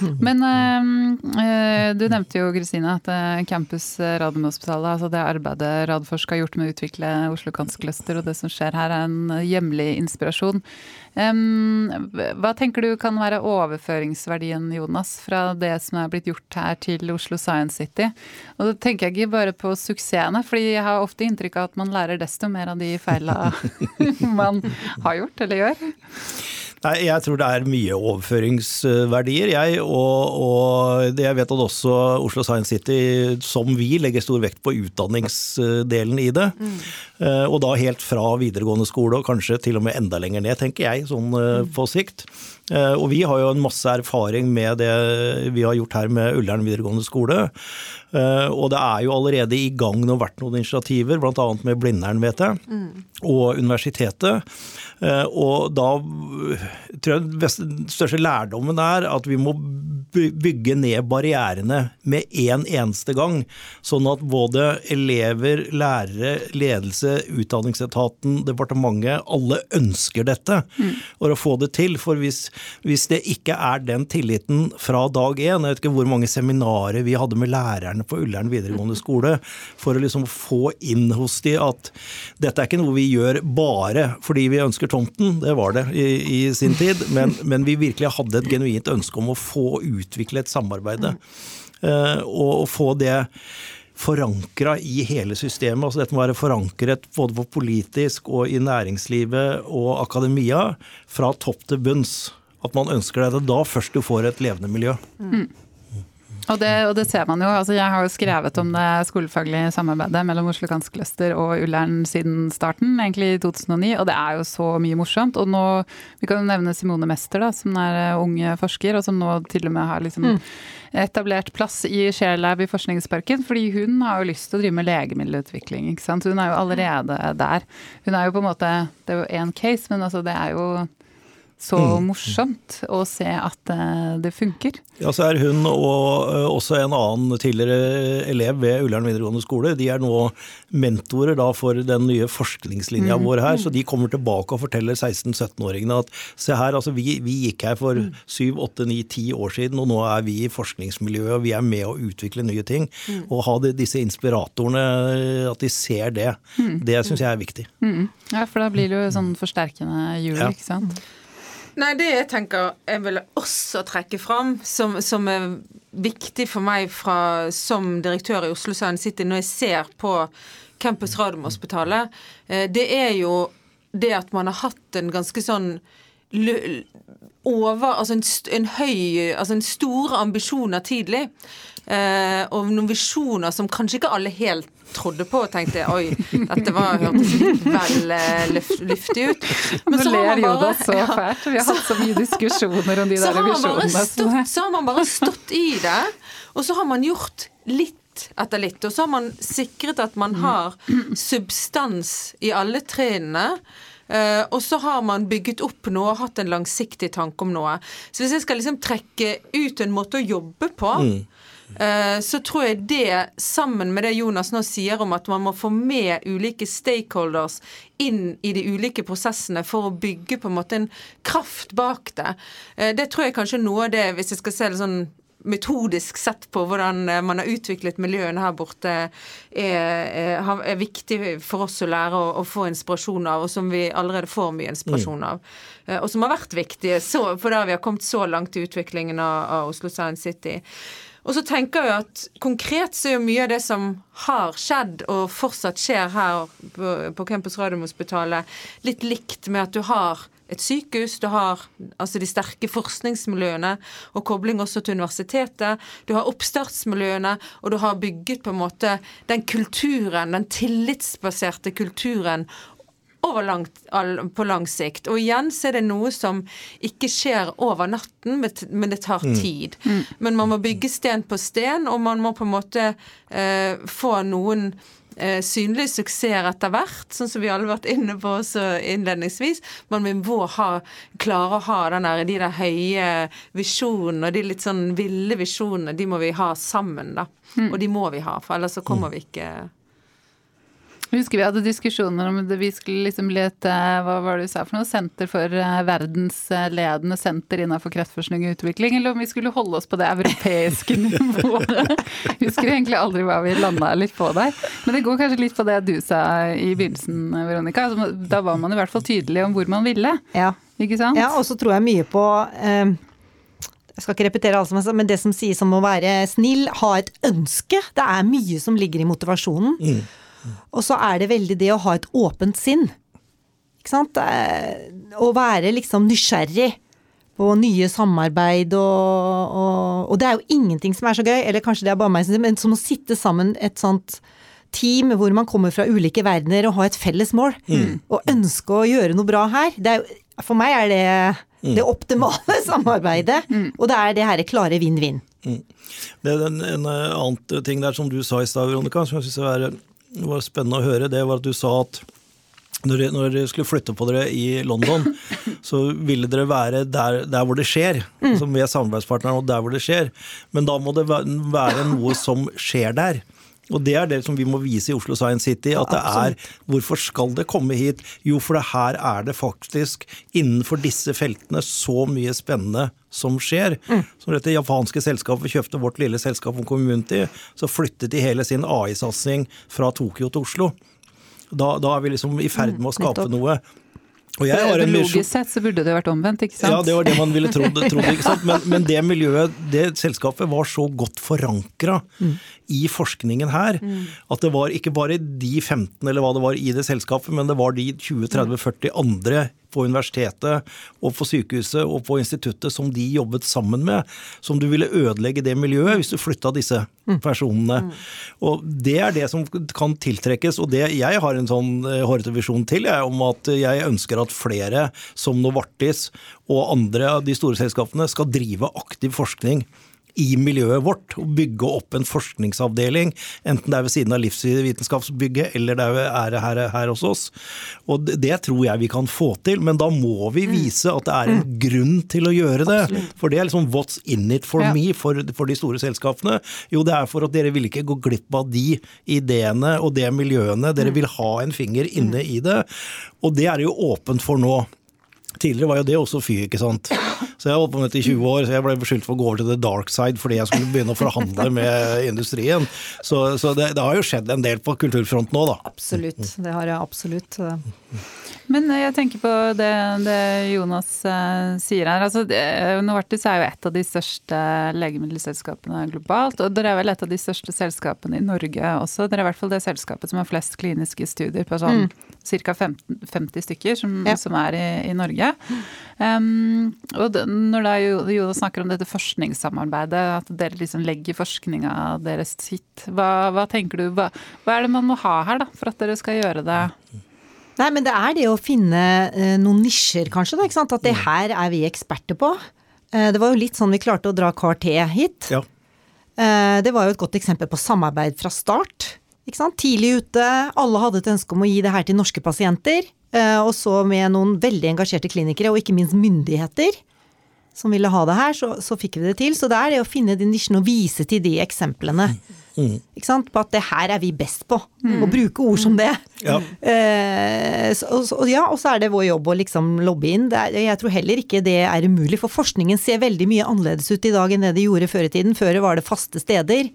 (laughs) Men øh, du nevnte jo Kristine, at eh, Campus Radiumhospitalet, altså det arbeidet Radforsk har gjort med å utvikle Oslo Cancer Cluster og det som skjer her, er en hjemlig inspirasjon. Um, hva tenker du kan være overføringsverdien, Jonas, fra det som er blitt gjort her til Oslo Science City? Og da tenker jeg ikke bare på suksessene, fordi jeg har ofte inntrykk av at man lærer desto mer av de feila (laughs) (laughs) man har gjort eller gjør. Nei, Jeg tror det er mye overføringsverdier, jeg. Og, og jeg vet at også Oslo Science City, som vi, legger stor vekt på utdanningsdelen i det. Mm. Og da helt fra videregående skole, og kanskje til og med enda lenger ned, tenker jeg, sånn eh, mm. på sikt. Eh, og vi har jo en masse erfaring med det vi har gjort her med Ullern videregående skole. Og det er jo allerede i gang nå vært noen initiativer, bl.a. med Blindern, vet jeg, mm. og universitetet. Eh, og da tror jeg den største lærdommen er at vi må bygge ned barrierene med en eneste gang. Sånn at både elever, lærere, ledelse, utdanningsetaten, departementet, alle ønsker dette. Mm. Og å få det til. For hvis, hvis, det ikke er den tilliten fra dag én, jeg vet ikke hvor mange seminarer vi hadde med lærerne på Ullern videregående skole, for å liksom få inn hos de at dette er ikke noe vi gjør bare fordi vi ønsker tomten, det var det i, i sin tid, men, men vi virkelig hadde et genuint ønske om å få utvikle et samarbeid. Uh, og, få det forankra i hele systemet. altså Dette må være forankret både på politisk og i næringslivet og akademia, fra topp til bunns. At man ønsker det. Det er da først du får et levende miljø. Mm. Og det, og det, ser man jo. altså Jeg har jo skrevet om det skolefaglige samarbeidet mellom Oslo Kanskluster og Ullern siden starten, egentlig i 2009. Og det er jo så mye morsomt. Og nå, Vi kan jo nevne Simone Mester, da, som er eh, ung forsker, og som nå til og med har liksom mm. etablert plass i Sharelab i Forskningsparken. Fordi hun har jo lyst til å drive med legemiddelutvikling. ikke sant? Hun er jo allerede der. Hun er jo på en måte Det er jo én case, men altså det er jo så mm. morsomt å se at eh, det funker. Ja, så er hun og eh, også en annen tidligere elev ved Ullern videregående skole. De er nå mentorer da for den nye forskningslinja mm. vår her. Så de kommer tilbake og forteller 16-17-åringene at se her, altså vi, vi gikk her for 7-8-9-10 mm. år siden, og nå er vi i forskningsmiljøet, og vi er med å utvikle nye ting. Mm. Og ha de, disse inspiratorene, at de ser det, mm. det syns jeg er viktig. Mm. Ja, for da blir det jo sånn forsterkende hjul, ja. ikke sant. Nei, det jeg tenker jeg vil også trekke fram, som, som er viktig for meg fra, som direktør i Oslo Science City, når jeg ser på Campus Radiumhospitalet, eh, det er jo det at man har hatt en ganske sånn over Altså en, en høy Altså en store ambisjoner tidlig. Eh, og noen visjoner som kanskje ikke alle helt trodde på og tenkte oi, dette var, hørtes vel uh, luftig ut. Men så ler jo da så fælt. Vi har hatt så mye (laughs) diskusjoner om de der visjonene. Så har man bare stått i det, og så har man gjort litt etter litt. Og så har man sikret at man har substans i alle trinnene. Uh, og så har man bygget opp noe og hatt en langsiktig tanke om noe. Så hvis jeg skal liksom trekke ut en måte å jobbe på, mm. Uh, så tror jeg det, sammen med det Jonas nå sier om at man må få med ulike stakeholders inn i de ulike prosessene for å bygge på en måte en kraft bak det, uh, det tror jeg kanskje noe av det, hvis jeg skal se det sånn metodisk sett på hvordan eh, man har utviklet miljøene her borte, er, er viktig for oss å lære å, å, få inspirasjon av, og som vi allerede får mye inspirasjon mm. av. Og som har vært viktige for da vi har kommet så langt i utviklingen av, av Oslo Science City. Og så tenker jeg at konkret så er jo mye av det som har skjedd og fortsatt skjer her på, på Campus Radiumhospitalet, litt likt med at du har et sykehus, du har altså de sterke forskningsmiljøene og kobling også til universitetet. Du har oppstartsmiljøene, og du har bygget på en måte den kulturen, den tillitsbaserte kulturen langt, på lang sikt. Og igjen så er det noe som ikke skjer over natten, men det tar mm. tid. Mm. Men man må bygge sten på sten, og man må på en måte eh, få noen eh, synlige suksesser etter hvert, sånn som vi alle har vært inne på også innledningsvis. Man må ha, klare å ha den der, de der høye visjonene og de litt sånn ville visjonene, de må vi ha sammen, da. Mm. Og de må vi ha, for ellers så kommer vi ikke husker vi hadde diskusjoner om det vi skulle liksom bli et hva var det du sa for noe, senter for eh, verdensledende senter innenfor kreftforskning og utvikling, eller om vi skulle holde oss på det europeiske (laughs) nivået. Husker egentlig aldri hva vi landa litt på der. Men det går kanskje litt på det du sa i begynnelsen, Veronica. Altså, da var man i hvert fall tydelig om hvor man ville. Ja. Ikke sant? Ja, og så tror jeg mye på eh, jeg skal ikke repetere alt som jeg sa, men det som sies om å være snill, ha et ønske. Det er mye som ligger i motivasjonen. Mm. Og så er det veldig det å ha et åpent sinn. Ikke sant? Å være liksom nysgjerrig på nye samarbeid og, og, og det er jo ingenting som er så gøy, eller kanskje det er bare meg, men som å sitte sammen et sånt team hvor man kommer fra ulike verdener og har et felles mål. Mm. Og ønske å gjøre noe bra her. Jo, for meg er det mm. det optimale (laughs) samarbeidet. Mm. Og det er det her klare vinn-vinn. Mm. Det er en, en, annen ting der som du sa i stad, Veronica, som jeg syns er det var spennende å høre, det var at du sa at når dere, når dere skulle flytte på dere i London, (laughs) så ville dere være der, der hvor det skjer. Mm. Altså med samarbeidspartnerne og der hvor det skjer. Men da må det være noe som skjer der. Og det er det som vi må vise i Oslo Science City. at det er, Hvorfor skal det komme hit? Jo, for det her er det faktisk innenfor disse feltene så mye spennende som skjer. Mm. Som dette japanske selskapet kjøpte vårt lille selskap om Community, så flyttet de hele sin AI-satsing fra Tokyo til Oslo. Da, da, er vi liksom i ferd med å mm, skape noe Logisk sett så burde det vært omvendt, ikke sant? Ja, det var det man ville trodd. (laughs) Men, men, det miljøet, det selskapet, var så godt forankra mm. i forskningen her mm. at det var ikke bare de 15 eller hva det var i det selskapet, men det var de 20-30-40 andre på universitetet og på sykehuset og på instituttet som de jobbet sammen med, som du ville ødelegge det miljøet hvis du flytta disse mm. personene. Mm. Og det er det som kan tiltrekkes, og det, jeg har en sånn eh, hårete visjon til jeg, om at jeg ønsker at flere som Novartis og andre av de store selskapene skal drive aktiv forskning i miljøet vårt. Å bygge opp en forskningsavdeling, enten det er ved siden av livsvitenskapsbygget eller det er her, her hos oss. Og det tror jeg vi kan få til, men da må vi mm. vise at det er en mm. grunn til å gjøre det. For det er liksom what's in it for ja. me for, for, de store selskapene. Jo, det er for at dere vil ikke gå glipp av de ideene og det miljøene. Dere mm. vil ha en finger inne i det. Og det er jo åpent for nå. Tidligere var jo det også fy, ikke sant. Så jeg holdt på med dette i 20 år, så jeg ble beskyldt for å gå over til the dark side fordi jeg skulle begynne å forhandle (laughs) med industrien. Så, så det, det, har jo skjedd en del på kulturfronten nå, da. Absolutt. Det har jeg absolutt. Men jeg tenker på det, det Jonas uh, sier her. altså Novartis er jo et av de største legemiddelselskapene globalt. Og dere er vel et av de største selskapene i Norge også. Dere er i hvert fall det selskapet som har flest kliniske studier på sånn mm. ca. 50 stykker som, ja. som er i, i Norge. Um, og det, når da Jonas snakker om dette forskningssamarbeidet, at dere liksom legger forskninga deres hit, hva, hva tenker du? Hva, hva er det man må ha her da, for at dere skal gjøre det? Nei, men det er det å finne eh, noen nisjer, kanskje. Da, ikke sant? At det mm. her er vi eksperter på. Eh, det var jo litt sånn vi klarte å dra CAR-T hit. Ja. Eh, det var jo et godt eksempel på samarbeid fra start. Ikke sant? Tidlig ute, alle hadde et ønske om å gi det her til norske pasienter. Eh, og så med noen veldig engasjerte klinikere, og ikke minst myndigheter som ville ha det her, så, så fikk vi det til. Så det er det å finne de nisjene og vise til de eksemplene. Mm. Ikke sant? På at det her er vi best på. Mm. Å bruke ord som det. Ja. Eh, så, og, ja, og så er det vår jobb å liksom lobbe inn. Er, jeg tror heller ikke det er umulig, for forskningen ser veldig mye annerledes ut i dag enn det det gjorde før i tiden. Før var det faste steder.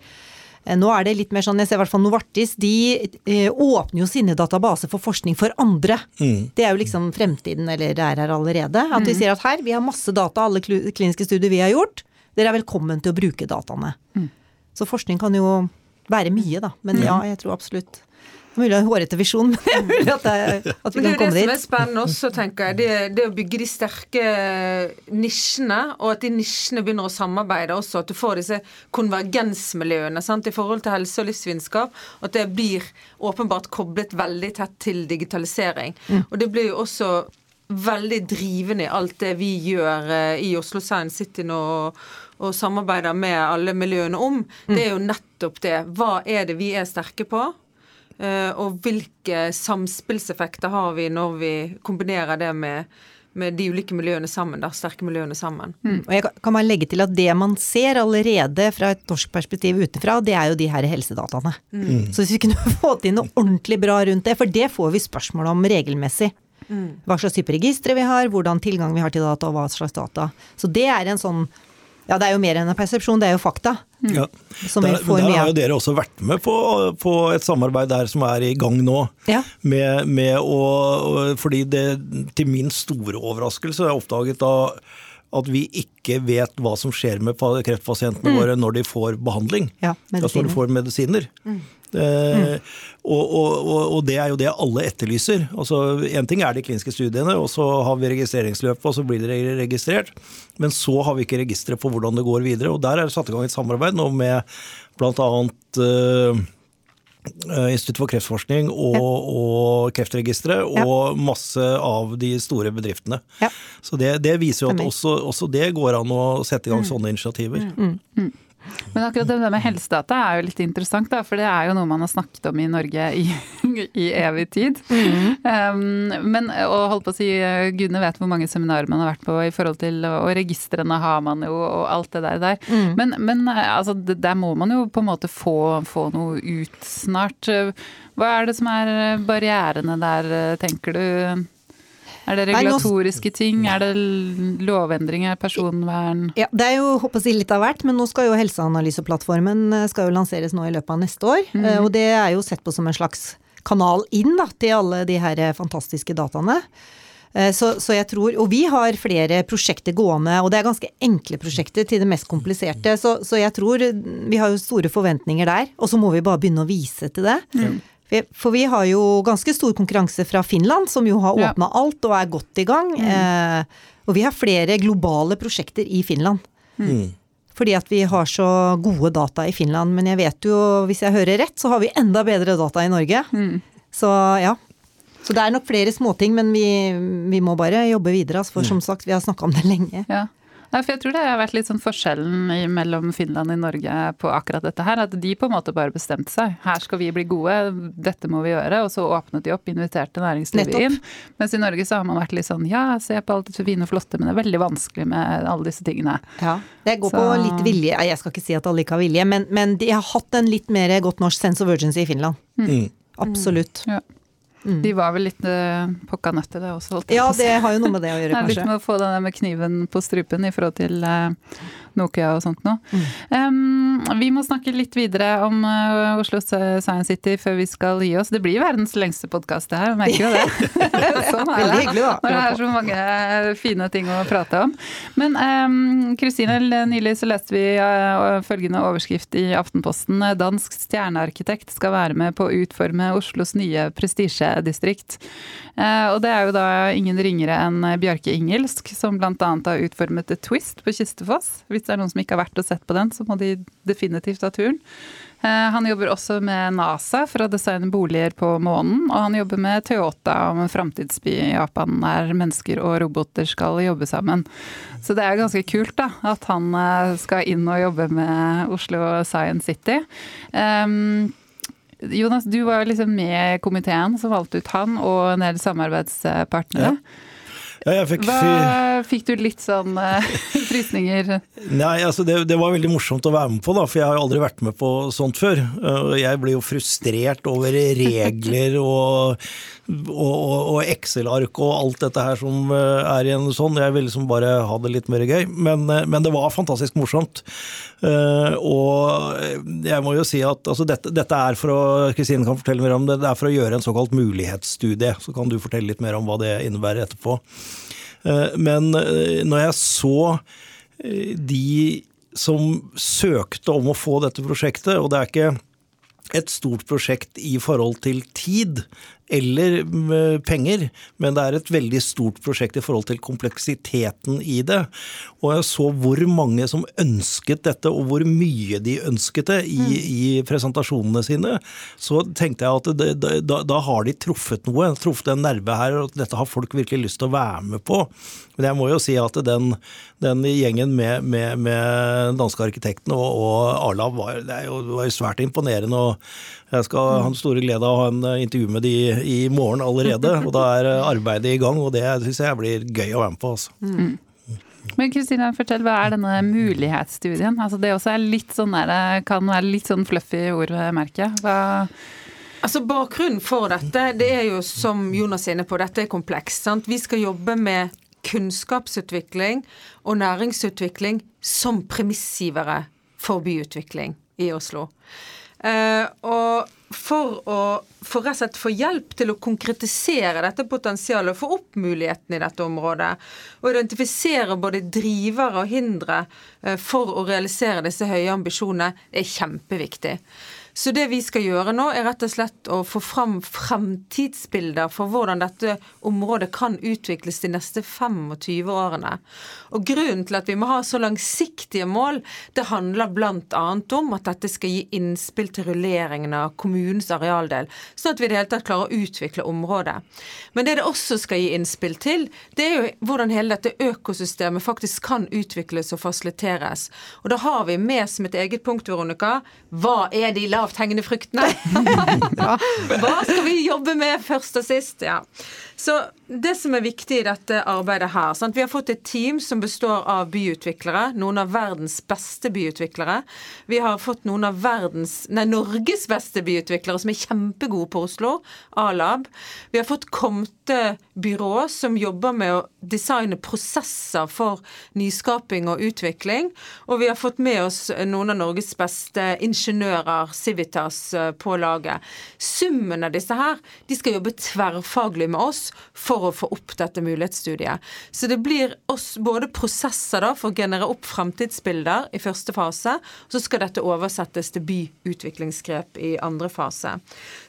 Eh, nå er det litt mer sånn, jeg ser i hvert fall Novartis, de eh, åpner jo sine databaser for forskning for andre. Mm. Det er jo liksom fremtiden, eller det er her allerede. At vi mm. sier at her, vi har masse data, alle kliniske studier vi har gjort. Dere er velkommen til å bruke dataene. Mm. Så forskning kan jo være mye, da. Men ja, jeg tror absolutt Mulig en hårete visjon, men det mulig at, jeg, at vi kan komme dit. Det er det som er spennende også, tenker jeg. Det, det, å bygge de sterke nisjene, og at de nisjene begynner å samarbeide også. At du får disse konvergensmiljøene sant, i forhold til helse og livsvitenskap. At det blir åpenbart koblet veldig tett til digitalisering. Mm. Og det blir jo også veldig drivende i alt det vi gjør eh, i Oslo Science City nå. og og samarbeider med alle miljøene om, mm. det er jo nettopp det. Hva er det vi er sterke på? Eh, og hvilke samspillseffekter har vi når vi kombinerer det med, med de ulike miljøene sammen, da, sterke miljøene sammen. Mm. Og jeg kan bare legge til at det man ser allerede fra et norsk perspektiv utenfra, det er jo de her helsedataene. Mm. Så hvis vi kunne (laughs) fått inn noe ordentlig bra rundt det, for det får vi spørsmål om regelmessig. Mm. Hva slags type registre vi har, hvordan tilgang vi har til data, og hva slags data. Så det er en sånn ja, det er jo mer enn en persepsjon, det er jo fakta. Mm. Ja. Der, der har jo dere også vært med på, på, et samarbeid der som er i gang nå. Ja. Med, med å, fordi det til min store overraskelse er oppdaget da at vi ikke vet hva som skjer med kreftpasientene mm. våre når de får behandling. Ja, altså når de får medisiner. Mm. Eh, og, og, og, det er jo det alle etterlyser. Altså, Én ting er de kliniske studiene, og så har vi registreringsløpet, og så blir det registrert. Men så har vi ikke registre på hvordan det går videre. Og der er det satt i gang et samarbeid nå med bl.a. Uh, eh, Institutt for kreftforskning og, ja. og Kreftregisteret og masse av de store bedriftene. Ja. Så det, det, viser jo at også, også, det går an å sette i gang mm. sånne initiativer. Mm. Mm. Men akkurat det med helsedata er jo litt interessant, da, for det er jo noe man har snakket om i Norge i, (laughs) i evig tid. Mm. Um, men å holde på å si gudene vet hvor mange seminarer man har vært på i forhold til Og registrene har man jo, og alt det der. der. Mm. Men, men altså, der må man jo på en måte få, få noe ut snart. Hva er det som er barrierene der, tenker du? Er det regulatoriske ting? Er det lovendringer? Personvern? Ja, Det er jo håper jeg, litt av hvert, men nå skal jo Helseanalyseplattformen eh, skal jo lanseres nå i løpet av neste år. Mm. Og det er jo sett på som en slags kanal inn da, til alle de her eh, fantastiske dataene. Så, så, jeg tror, Og vi har flere prosjekter gående, og det er ganske enkle prosjekter til det mest kompliserte. Så, så jeg tror vi har jo store forventninger der. Og så må vi bare begynne å vise til det. Mm. For vi har jo ganske stor konkurranse fra Finland, som jo har åpna ja. alt og er godt i gang. Mm. Eh, og vi har flere globale prosjekter i Finland. Mm. Fordi at vi har så gode data i Finland. Men jeg vet jo, hvis jeg hører rett, så har vi enda bedre data i Norge. Mm. Så ja. Så det er nok flere småting, men vi, vi må bare jobbe videre. For mm. som sagt, vi har snakka om det lenge. Ja. Nei, for jeg tror det har vært litt sånn forskjellen mellom Finland og Norge på akkurat dette her. At de på en måte bare bestemte seg. Her skal vi bli gode, dette må vi gjøre. Og så åpnet de opp, inviterte næringslivet inn. Mens i Norge så har man vært litt sånn ja, se på alt det fine og flotte, men det er veldig vanskelig med alle disse tingene. Ja, det går så... på litt vilje. Jeg skal ikke si at alle ikke har vilje, men, men de har hatt en litt mer godt norsk sense of urgency i Finland. Mm. Absolutt. Mm. Ja. Mm. De var vel litt uh, pokka nødt til det også? Ja, det har jo noe med det å gjøre, (laughs) kanskje. Litt med å få den med kniven på strupen i forhold til uh, Nokia og sånt noe. Mm. Um, vi må snakke litt videre om uh, Oslo Science City før vi skal gi oss. Det blir verdens lengste podkast, det her. Merker jo det. (laughs) (laughs) sånn er det. Hyggelig, da. Når det er så mange fine ting å prate om. Men Kristine, um, nylig så leste vi uh, følgende overskrift i Aftenposten. Dansk stjernearkitekt skal være med på å utforme Oslos nye prestisjedistrikt. Uh, og det er jo da ingen ringere enn Bjarke Ingelsk, som bl.a. har utformet et Twist på Kistefoss. Hvis hvis det er noen som ikke har vært og sett på den, så må de definitivt ta turen. Eh, han jobber også med NASA for å designe boliger på månen, og han jobber med Toyota om en framtidsby i Japan der mennesker og roboter skal jobbe sammen. Så det er ganske kult da, at han eh, skal inn og jobbe med Oslo Science City. Um, Jonas, du var liksom med i komiteen som valgte ut han og en del samarbeidspartnere. Ja. Ja, jeg fikk, Hva fikk du litt sånn uh, (laughs) frysninger? Nei, altså det, det, var veldig morsomt å være med på, da, for jeg har jo aldri vært med på sånt før. Uh, jeg blir jo frustrert over regler og, og, og Excel-ark og alt dette her som uh, er i en sånn. Jeg vil liksom bare ha det litt mer gøy. Men, men det var fantastisk morsomt. og jeg må jo si at altså, dette, dette, er for å Kristine kan fortelle mer om det, det er for å gjøre en såkalt mulighetsstudie. Så kan du fortelle litt mer om hva det innebærer etterpå. Eh, men eh, når jeg så eh, de som søkte om å få dette prosjektet, og det er ikke et stort prosjekt i forhold til tid eller penger, men det er et veldig stort prosjekt i forhold til kompleksiteten i det. Og jeg så hvor mange som ønsket dette, og hvor mye de ønsket det i, mm. i presentasjonene sine. Så tenkte jeg at det, da, da, har de truffet noe, truffet en nerve her, og dette har folk virkelig lyst til å være med på. Men jeg må jo si at den, den gjengen med, med, med danske arkitekten og, og Arlav var, det jo, var jo svært imponerende. og Jeg skal ha en store glede av å ha en eh, intervju med de i morgen allerede. og Da er eh, arbeidet i gang, og det syns jeg blir gøy å være med på. altså. Mm. Men Kristina, fortell, hva er denne mulighetsstudien? Altså Det også er litt sånn der, kan være litt sånn fluffy ordmerke. jeg. Altså Bakgrunnen for dette det er jo som Jonas er inne på, dette er komplekst. Sant? Vi skal jobbe med kunnskapsutvikling og næringsutvikling som premissgivere for byutvikling i Oslo. Uh, og for å for rett og slett få hjelp til å konkretisere dette potensialet få opp mulighetene i dette området, og identifisere både drivere og hindre uh, for å realisere disse høye ambisjonene, er kjempeviktig. Så det vi skal gjøre nå, er rett og slett å få fram fremtidsbilder for hvordan dette området kan utvikles de neste 25 årene. Og grunnen til at vi må ha så langsiktige mål, det handler bl.a. om at dette skal gi innspill til rulleringen av kommunens arealdel, sånn at vi i det hele tatt klarer å utvikle området. Men det det også skal gi innspill til, det er jo hvordan hele dette økosystemet faktisk kan utvikles og fasiliteres. Og da har vi med som et eget punkt, Veronica, hva er de la lavthengende fruktene. (laughs) (laughs) Hva skal vi jobbe med først og sist? Ja. Så det som er viktig i dette arbeidet her sant? Vi har fått et team som består av byutviklere. Noen av verdens beste byutviklere. Vi har fått noen av verdens, nei, Norges beste byutviklere som er kjempegode på Oslo. A-lab. Vi har fått Komte byrå som jobber med å designe prosesser for nyskaping og utvikling. Og vi har fått med oss noen av Norges beste ingeniører, Civitas, eh, på laget. Summen av disse her, de skal jobbe tverrfaglig med oss for å få opp dette mulighetsstudiet. Så det blir oss både prosesser da for å generere opp framtidsbilder i første fase, og så skal dette oversettes til byutviklingsgrep i andre fase.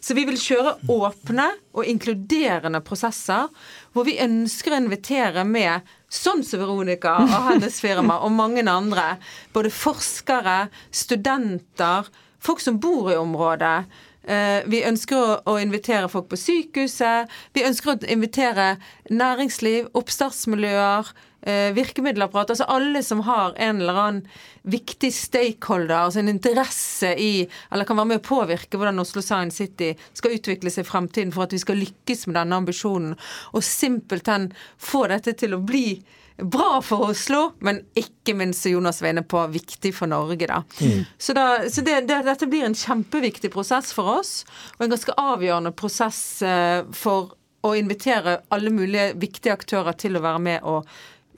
Så vi vil kjøre åpne og inkluderende prosesser hvor vi ønsker å invitere med sånn som Veronica og hennes firma og mange andre, både forskere, studenter, folk som bor i området, vi ønsker å, invitere folk på sykehuset. Vi ønsker å invitere næringsliv, oppstartsmiljøer, eh, virkemiddelapparat. Altså alle som har en eller annen viktig stakeholder, altså en interesse i, eller kan være med å påvirke hvordan Oslo Science City skal utvikle seg i fremtiden for at vi skal lykkes med denne ambisjonen. Og simpelthen få dette til å bli bra for Oslo, men ikke minst, som Jonas var inne på, viktig for Norge. da. Mm. Så, da, så det, det, dette blir en kjempeviktig prosess for oss, og en ganske avgjørende prosess eh, for å invitere alle mulige viktige aktører til å være med og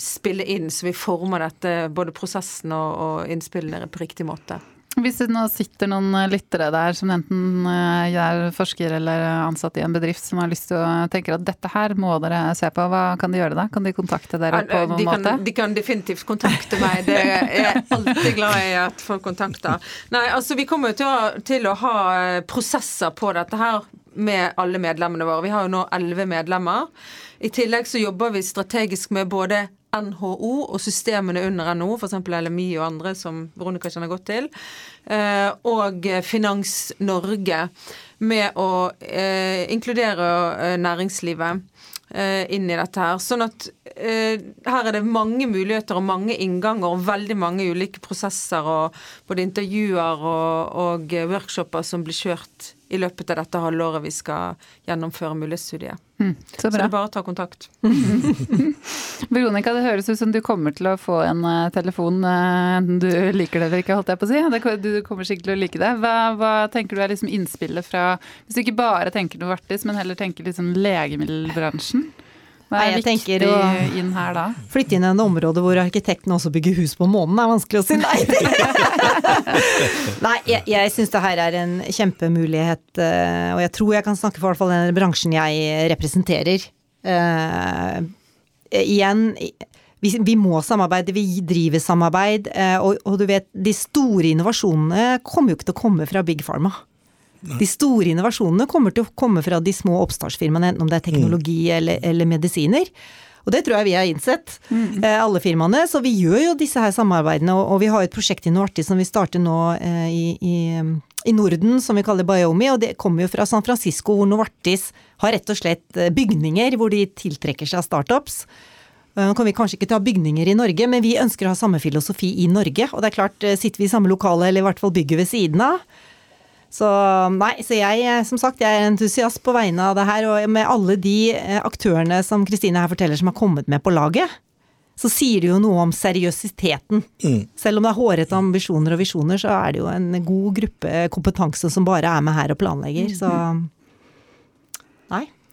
spille inn, så vi former dette, både prosessen og, og innspillene på riktig måte. Hvis det nå sitter noen eh, lyttere der som enten eh, er forsker eller ansatt i en bedrift som har lyst til å tenke at dette her må dere se på, hva kan de gjøre da? Kan de kontakte dere på noen de kan, måte? De kan definitivt kontakte meg. Det er jeg alltid glad i at folk kontakter. Nei, altså vi kommer til å, til å ha eh, prosesser på dette her med alle medlemmene våre. Vi har jo nå elleve medlemmer. I tillegg så jobber vi strategisk med både NHO og systemene under NHO, f.eks. LMI og andre som Veronica kjenner godt til, eh, og Finans Norge, med å eh, inkludere eh, næringslivet inn i dette her. Sånn at her er det mange muligheter og mange innganger og veldig mange ulike prosesser og både intervjuer og, og workshoper som blir kjørt i løpet av dette halvåret vi skal gjennomføre mulighetsstudiet. Mm, så, så, det er bare å ta kontakt. (laughs) Veronica, det høres ut som du kommer til å få en uh, telefon uh, enten du liker det eller ikke, holdt jeg på å si. Du kommer sikkert til å like det. Hva, hva tenker du er liksom innspillet fra Hvis du ikke bare tenker noe artig, men heller tenker liksom legemiddelbransjen? Hva er nei, viktig inn her da? Flytte inn i en område hvor arkitektene også bygger hus på månen, er vanskelig å si nei til. (laughs) nei, jeg, jeg syns det her er en kjempemulighet, eh, og jeg tror jeg kan snakke for hvert fall den bransjen jeg representerer. Uh, igjen, vi, vi, må samarbeide, vi driver samarbeid, uh, og, og du vet, de store innovasjonene kommer jo ikke til å komme fra Big Pharma. De store innovasjonene kommer til å komme fra de små oppstartsfirmaene, enten om det er teknologi mm. eller, eller, medisiner. Og det tror jeg vi har innsett, mm. eh, alle firmaene. Så vi gjør jo disse her samarbeidene, og, og vi har et prosjekt i Novartis som vi starter nå eh, i, i, i, Norden, som vi kaller Biomi. Og det kommer jo fra San Francisco, hvor Novartis har rett og slett eh, bygninger hvor de tiltrekker seg startups. Eh, nå kan vi kanskje ikke ta bygninger i Norge, men vi ønsker å ha samme filosofi i Norge. Og det er klart, eh, sitter vi i samme lokale, eller i hvert fall bygget ved siden av, så nei, så jeg som sagt, jeg er entusiast på vegne av det her. Og med alle de eh, aktørene som Kristine her forteller som har kommet med på laget, så sier det jo noe om seriøsiteten. Mm. Selv om det er hårete ambisjoner og visjoner, så er det jo en god gruppe kompetanse som bare er med her og planlegger. Så nei.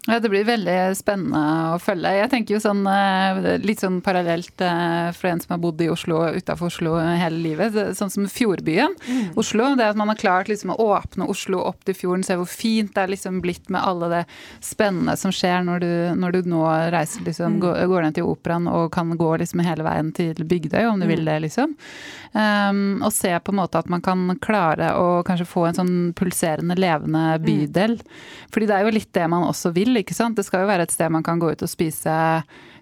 Ja, Det blir veldig spennende å følge. Jeg tenker jo sånn eh, litt sånn parallelt eh, for en som har bodd i Oslo utafor Oslo hele livet. Sånn som Fjordbyen mm. Oslo. Det at man har klart liksom å åpne Oslo opp til fjorden, se hvor fint det er liksom blitt med alle det spennende som skjer når du, når du nå reiser liksom, mm. går, går, ned til operaen og kan gå liksom hele veien til Bygdøy, om du mm. vil det, liksom. Um, og se på en måte at man kan klare å kanskje få en sånn pulserende, levende mm. bydel. Fordi det er jo litt det man også vil til. ikke sant? Det skal jo være et sted man kan gå ut og spise,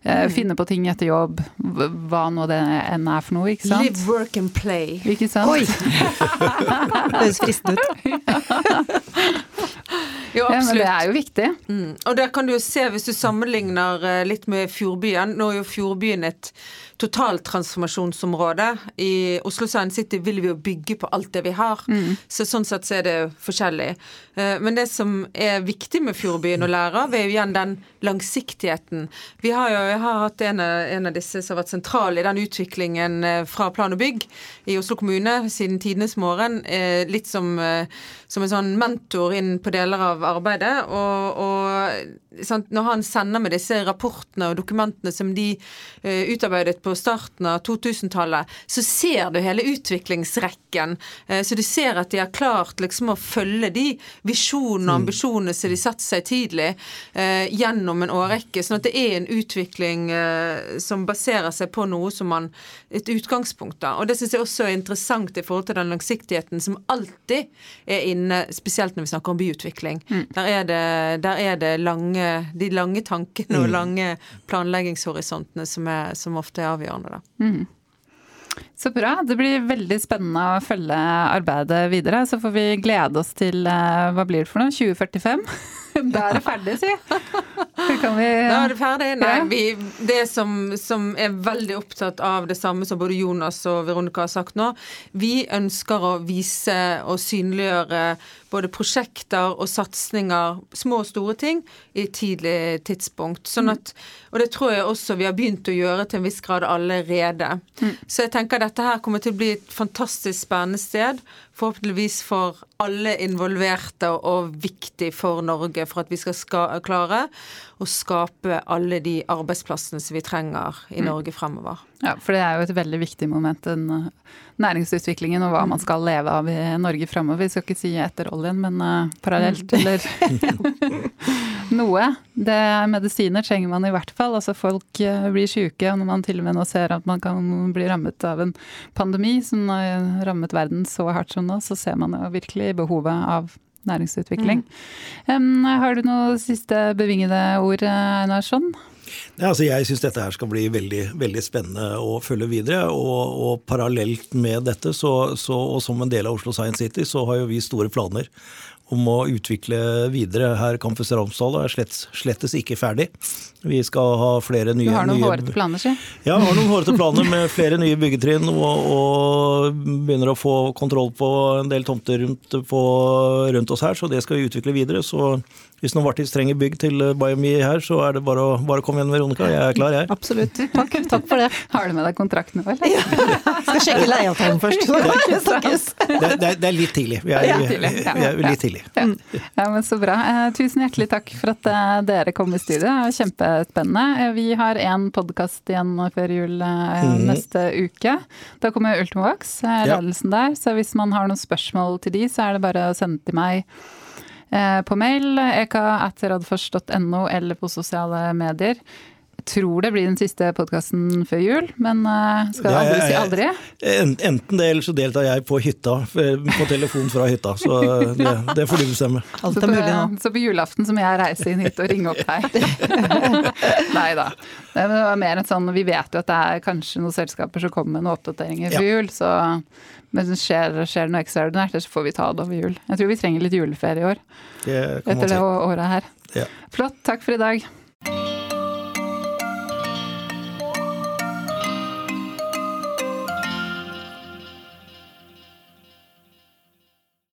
eh, mm. finne på ting etter jobb, hva nå det enn er for noe. ikke sant? Live, work and play. Ikke sant? Oi! (laughs) det høres fristende ut. Jo, absolutt. Ja, men det er jo viktig. Mm. Og der kan du jo se, hvis du sammenligner eh, litt med Fjordbyen Nå er jo Fjordbyen et totaltransformasjonsområde. I Oslo Science City vil vi jo bygge på alt det vi har. Mm. Så sånn sett så er det forskjellig. Eh, men det som er viktig med Fjordbyen å lære av, er jo igjen den langsiktigheten. Vi har jo jeg har hatt en av, en av disse som har vært sentral i den utviklingen eh, fra plan og bygg i Oslo kommune siden tidenes morgen. Eh, litt som, som en sånn mentor inn på deler av arbeidet. Og, og sant, når han sender med disse rapportene og dokumentene som de utarbeidet på starten av 2000-tallet, så ser du hele utviklingsrekken. Uh, så du ser at de har klart liksom å følge de visjonene og mm. ambisjonene som de satte seg tidlig, uh, gjennom en årrekke. Sånn at det er en utvikling som baserer seg på noe som man Et utgangspunkt, da. Og det syns jeg også er interessant i forhold til den langsiktigheten som alltid er inne, spesielt når vi snakker om byutvikling. Mm. Der, er det, der er det lange, de lange tankene og mm. lange planleggingshorisontene som, er, som ofte er avgjørende. Da. Mm. Så bra. Det blir veldig spennende å følge arbeidet videre. Så får vi glede oss til eh, hva blir det for noe? 2045? (laughs) Da er det ferdig, si. Kan vi Da er det ferdig. Nei, vi, det som, som, er veldig opptatt av det samme som både Jonas og Veronica har sagt nå, vi ønsker å vise og synliggjøre både prosjekter og satsinger, små og store ting, i tidlig tidspunkt. Sånn at, og det tror jeg også vi har begynt å gjøre til en viss grad allerede. Mm. Så jeg tenker dette her kommer til å bli et fantastisk spennende sted. Forhåpentligvis for alle involverte og viktig for Norge for at vi skal klare å skape alle de arbeidsplassene som vi trenger i mm. Norge fremover. Ja, for det er jo et veldig viktig moment, den eh, næringsutviklingen og hva man skal leve av i Norge fremover. Vi skal ikke si etter oljen, men uh, parallelt, mm. eller (laughs) noe. Det, medisiner trenger man i hvert fall. Altså folk uh, blir syke, og når man til og med nå ser at man kan bli rammet av en pandemi som har rammet verden så hardt som nå, så ser man jo virkelig behovet av næringsutvikling. Mm. Um, har du noen siste bevingede ord, Einarsson? Ja, altså jeg syns dette her skal bli veldig, veldig, spennende å følge videre. Og, og parallelt med dette, så, så, og som en del av Oslo Science City, så har jo vi store planer om å utvikle videre her Campus Ramsdal er slett, slettes ikke ferdig. Vi skal ha flere nye Du har noen hårete planer, si? Ja, jeg har noen hårete (laughs) planer med flere nye byggetrinn og, og, begynner å få kontroll på en del tomter rundt, på, rundt, oss her, så det skal vi utvikle videre. Så hvis Novartis trenger bygg til Biomi her, så er det bare å, bare komme igjen, Veronica. Jeg er klar, jeg. (laughs) Absolutt. Takk, takk for det. Har du med deg kontrakten nå, eller? Ja. Skal sjekke leieavtalen først. (laughs) Det, det, det, det, er litt tidlig. Vi er, vi er litt tidlig. Ja. ja. men Så bra. Eh, tusen hjertelig takk for at eh, dere kom i studio. Kjempespennende. Eh, vi har én podkast igjen før jul mm. neste uke. Da kommer Ultimovax, ledelsen der. Så hvis man har noen spørsmål til de, så er det bare å sende til meg på mail eka.radforst.no eller på sosiale medier tror det blir den siste podkasten før jul, men uh, skal aldri si aldri. Enten det, eller så deltar jeg på hytta, på telefon fra hytta. Så det, (laughs) det får du bestemme. Alt er mulig nå. Så på julaften så må jeg reise inn hit og ringe opp deg. (laughs) Nei da. Det var mer en sånn, Vi vet jo at det er kanskje noen selskaper som kommer med noen oppdateringer før jul, så men skjer, skjer det noe ekstraordinært, så får vi ta det over jul. Jeg tror vi trenger litt juleferie i år. Det etter det året her. Ja. Flott. Takk for i dag.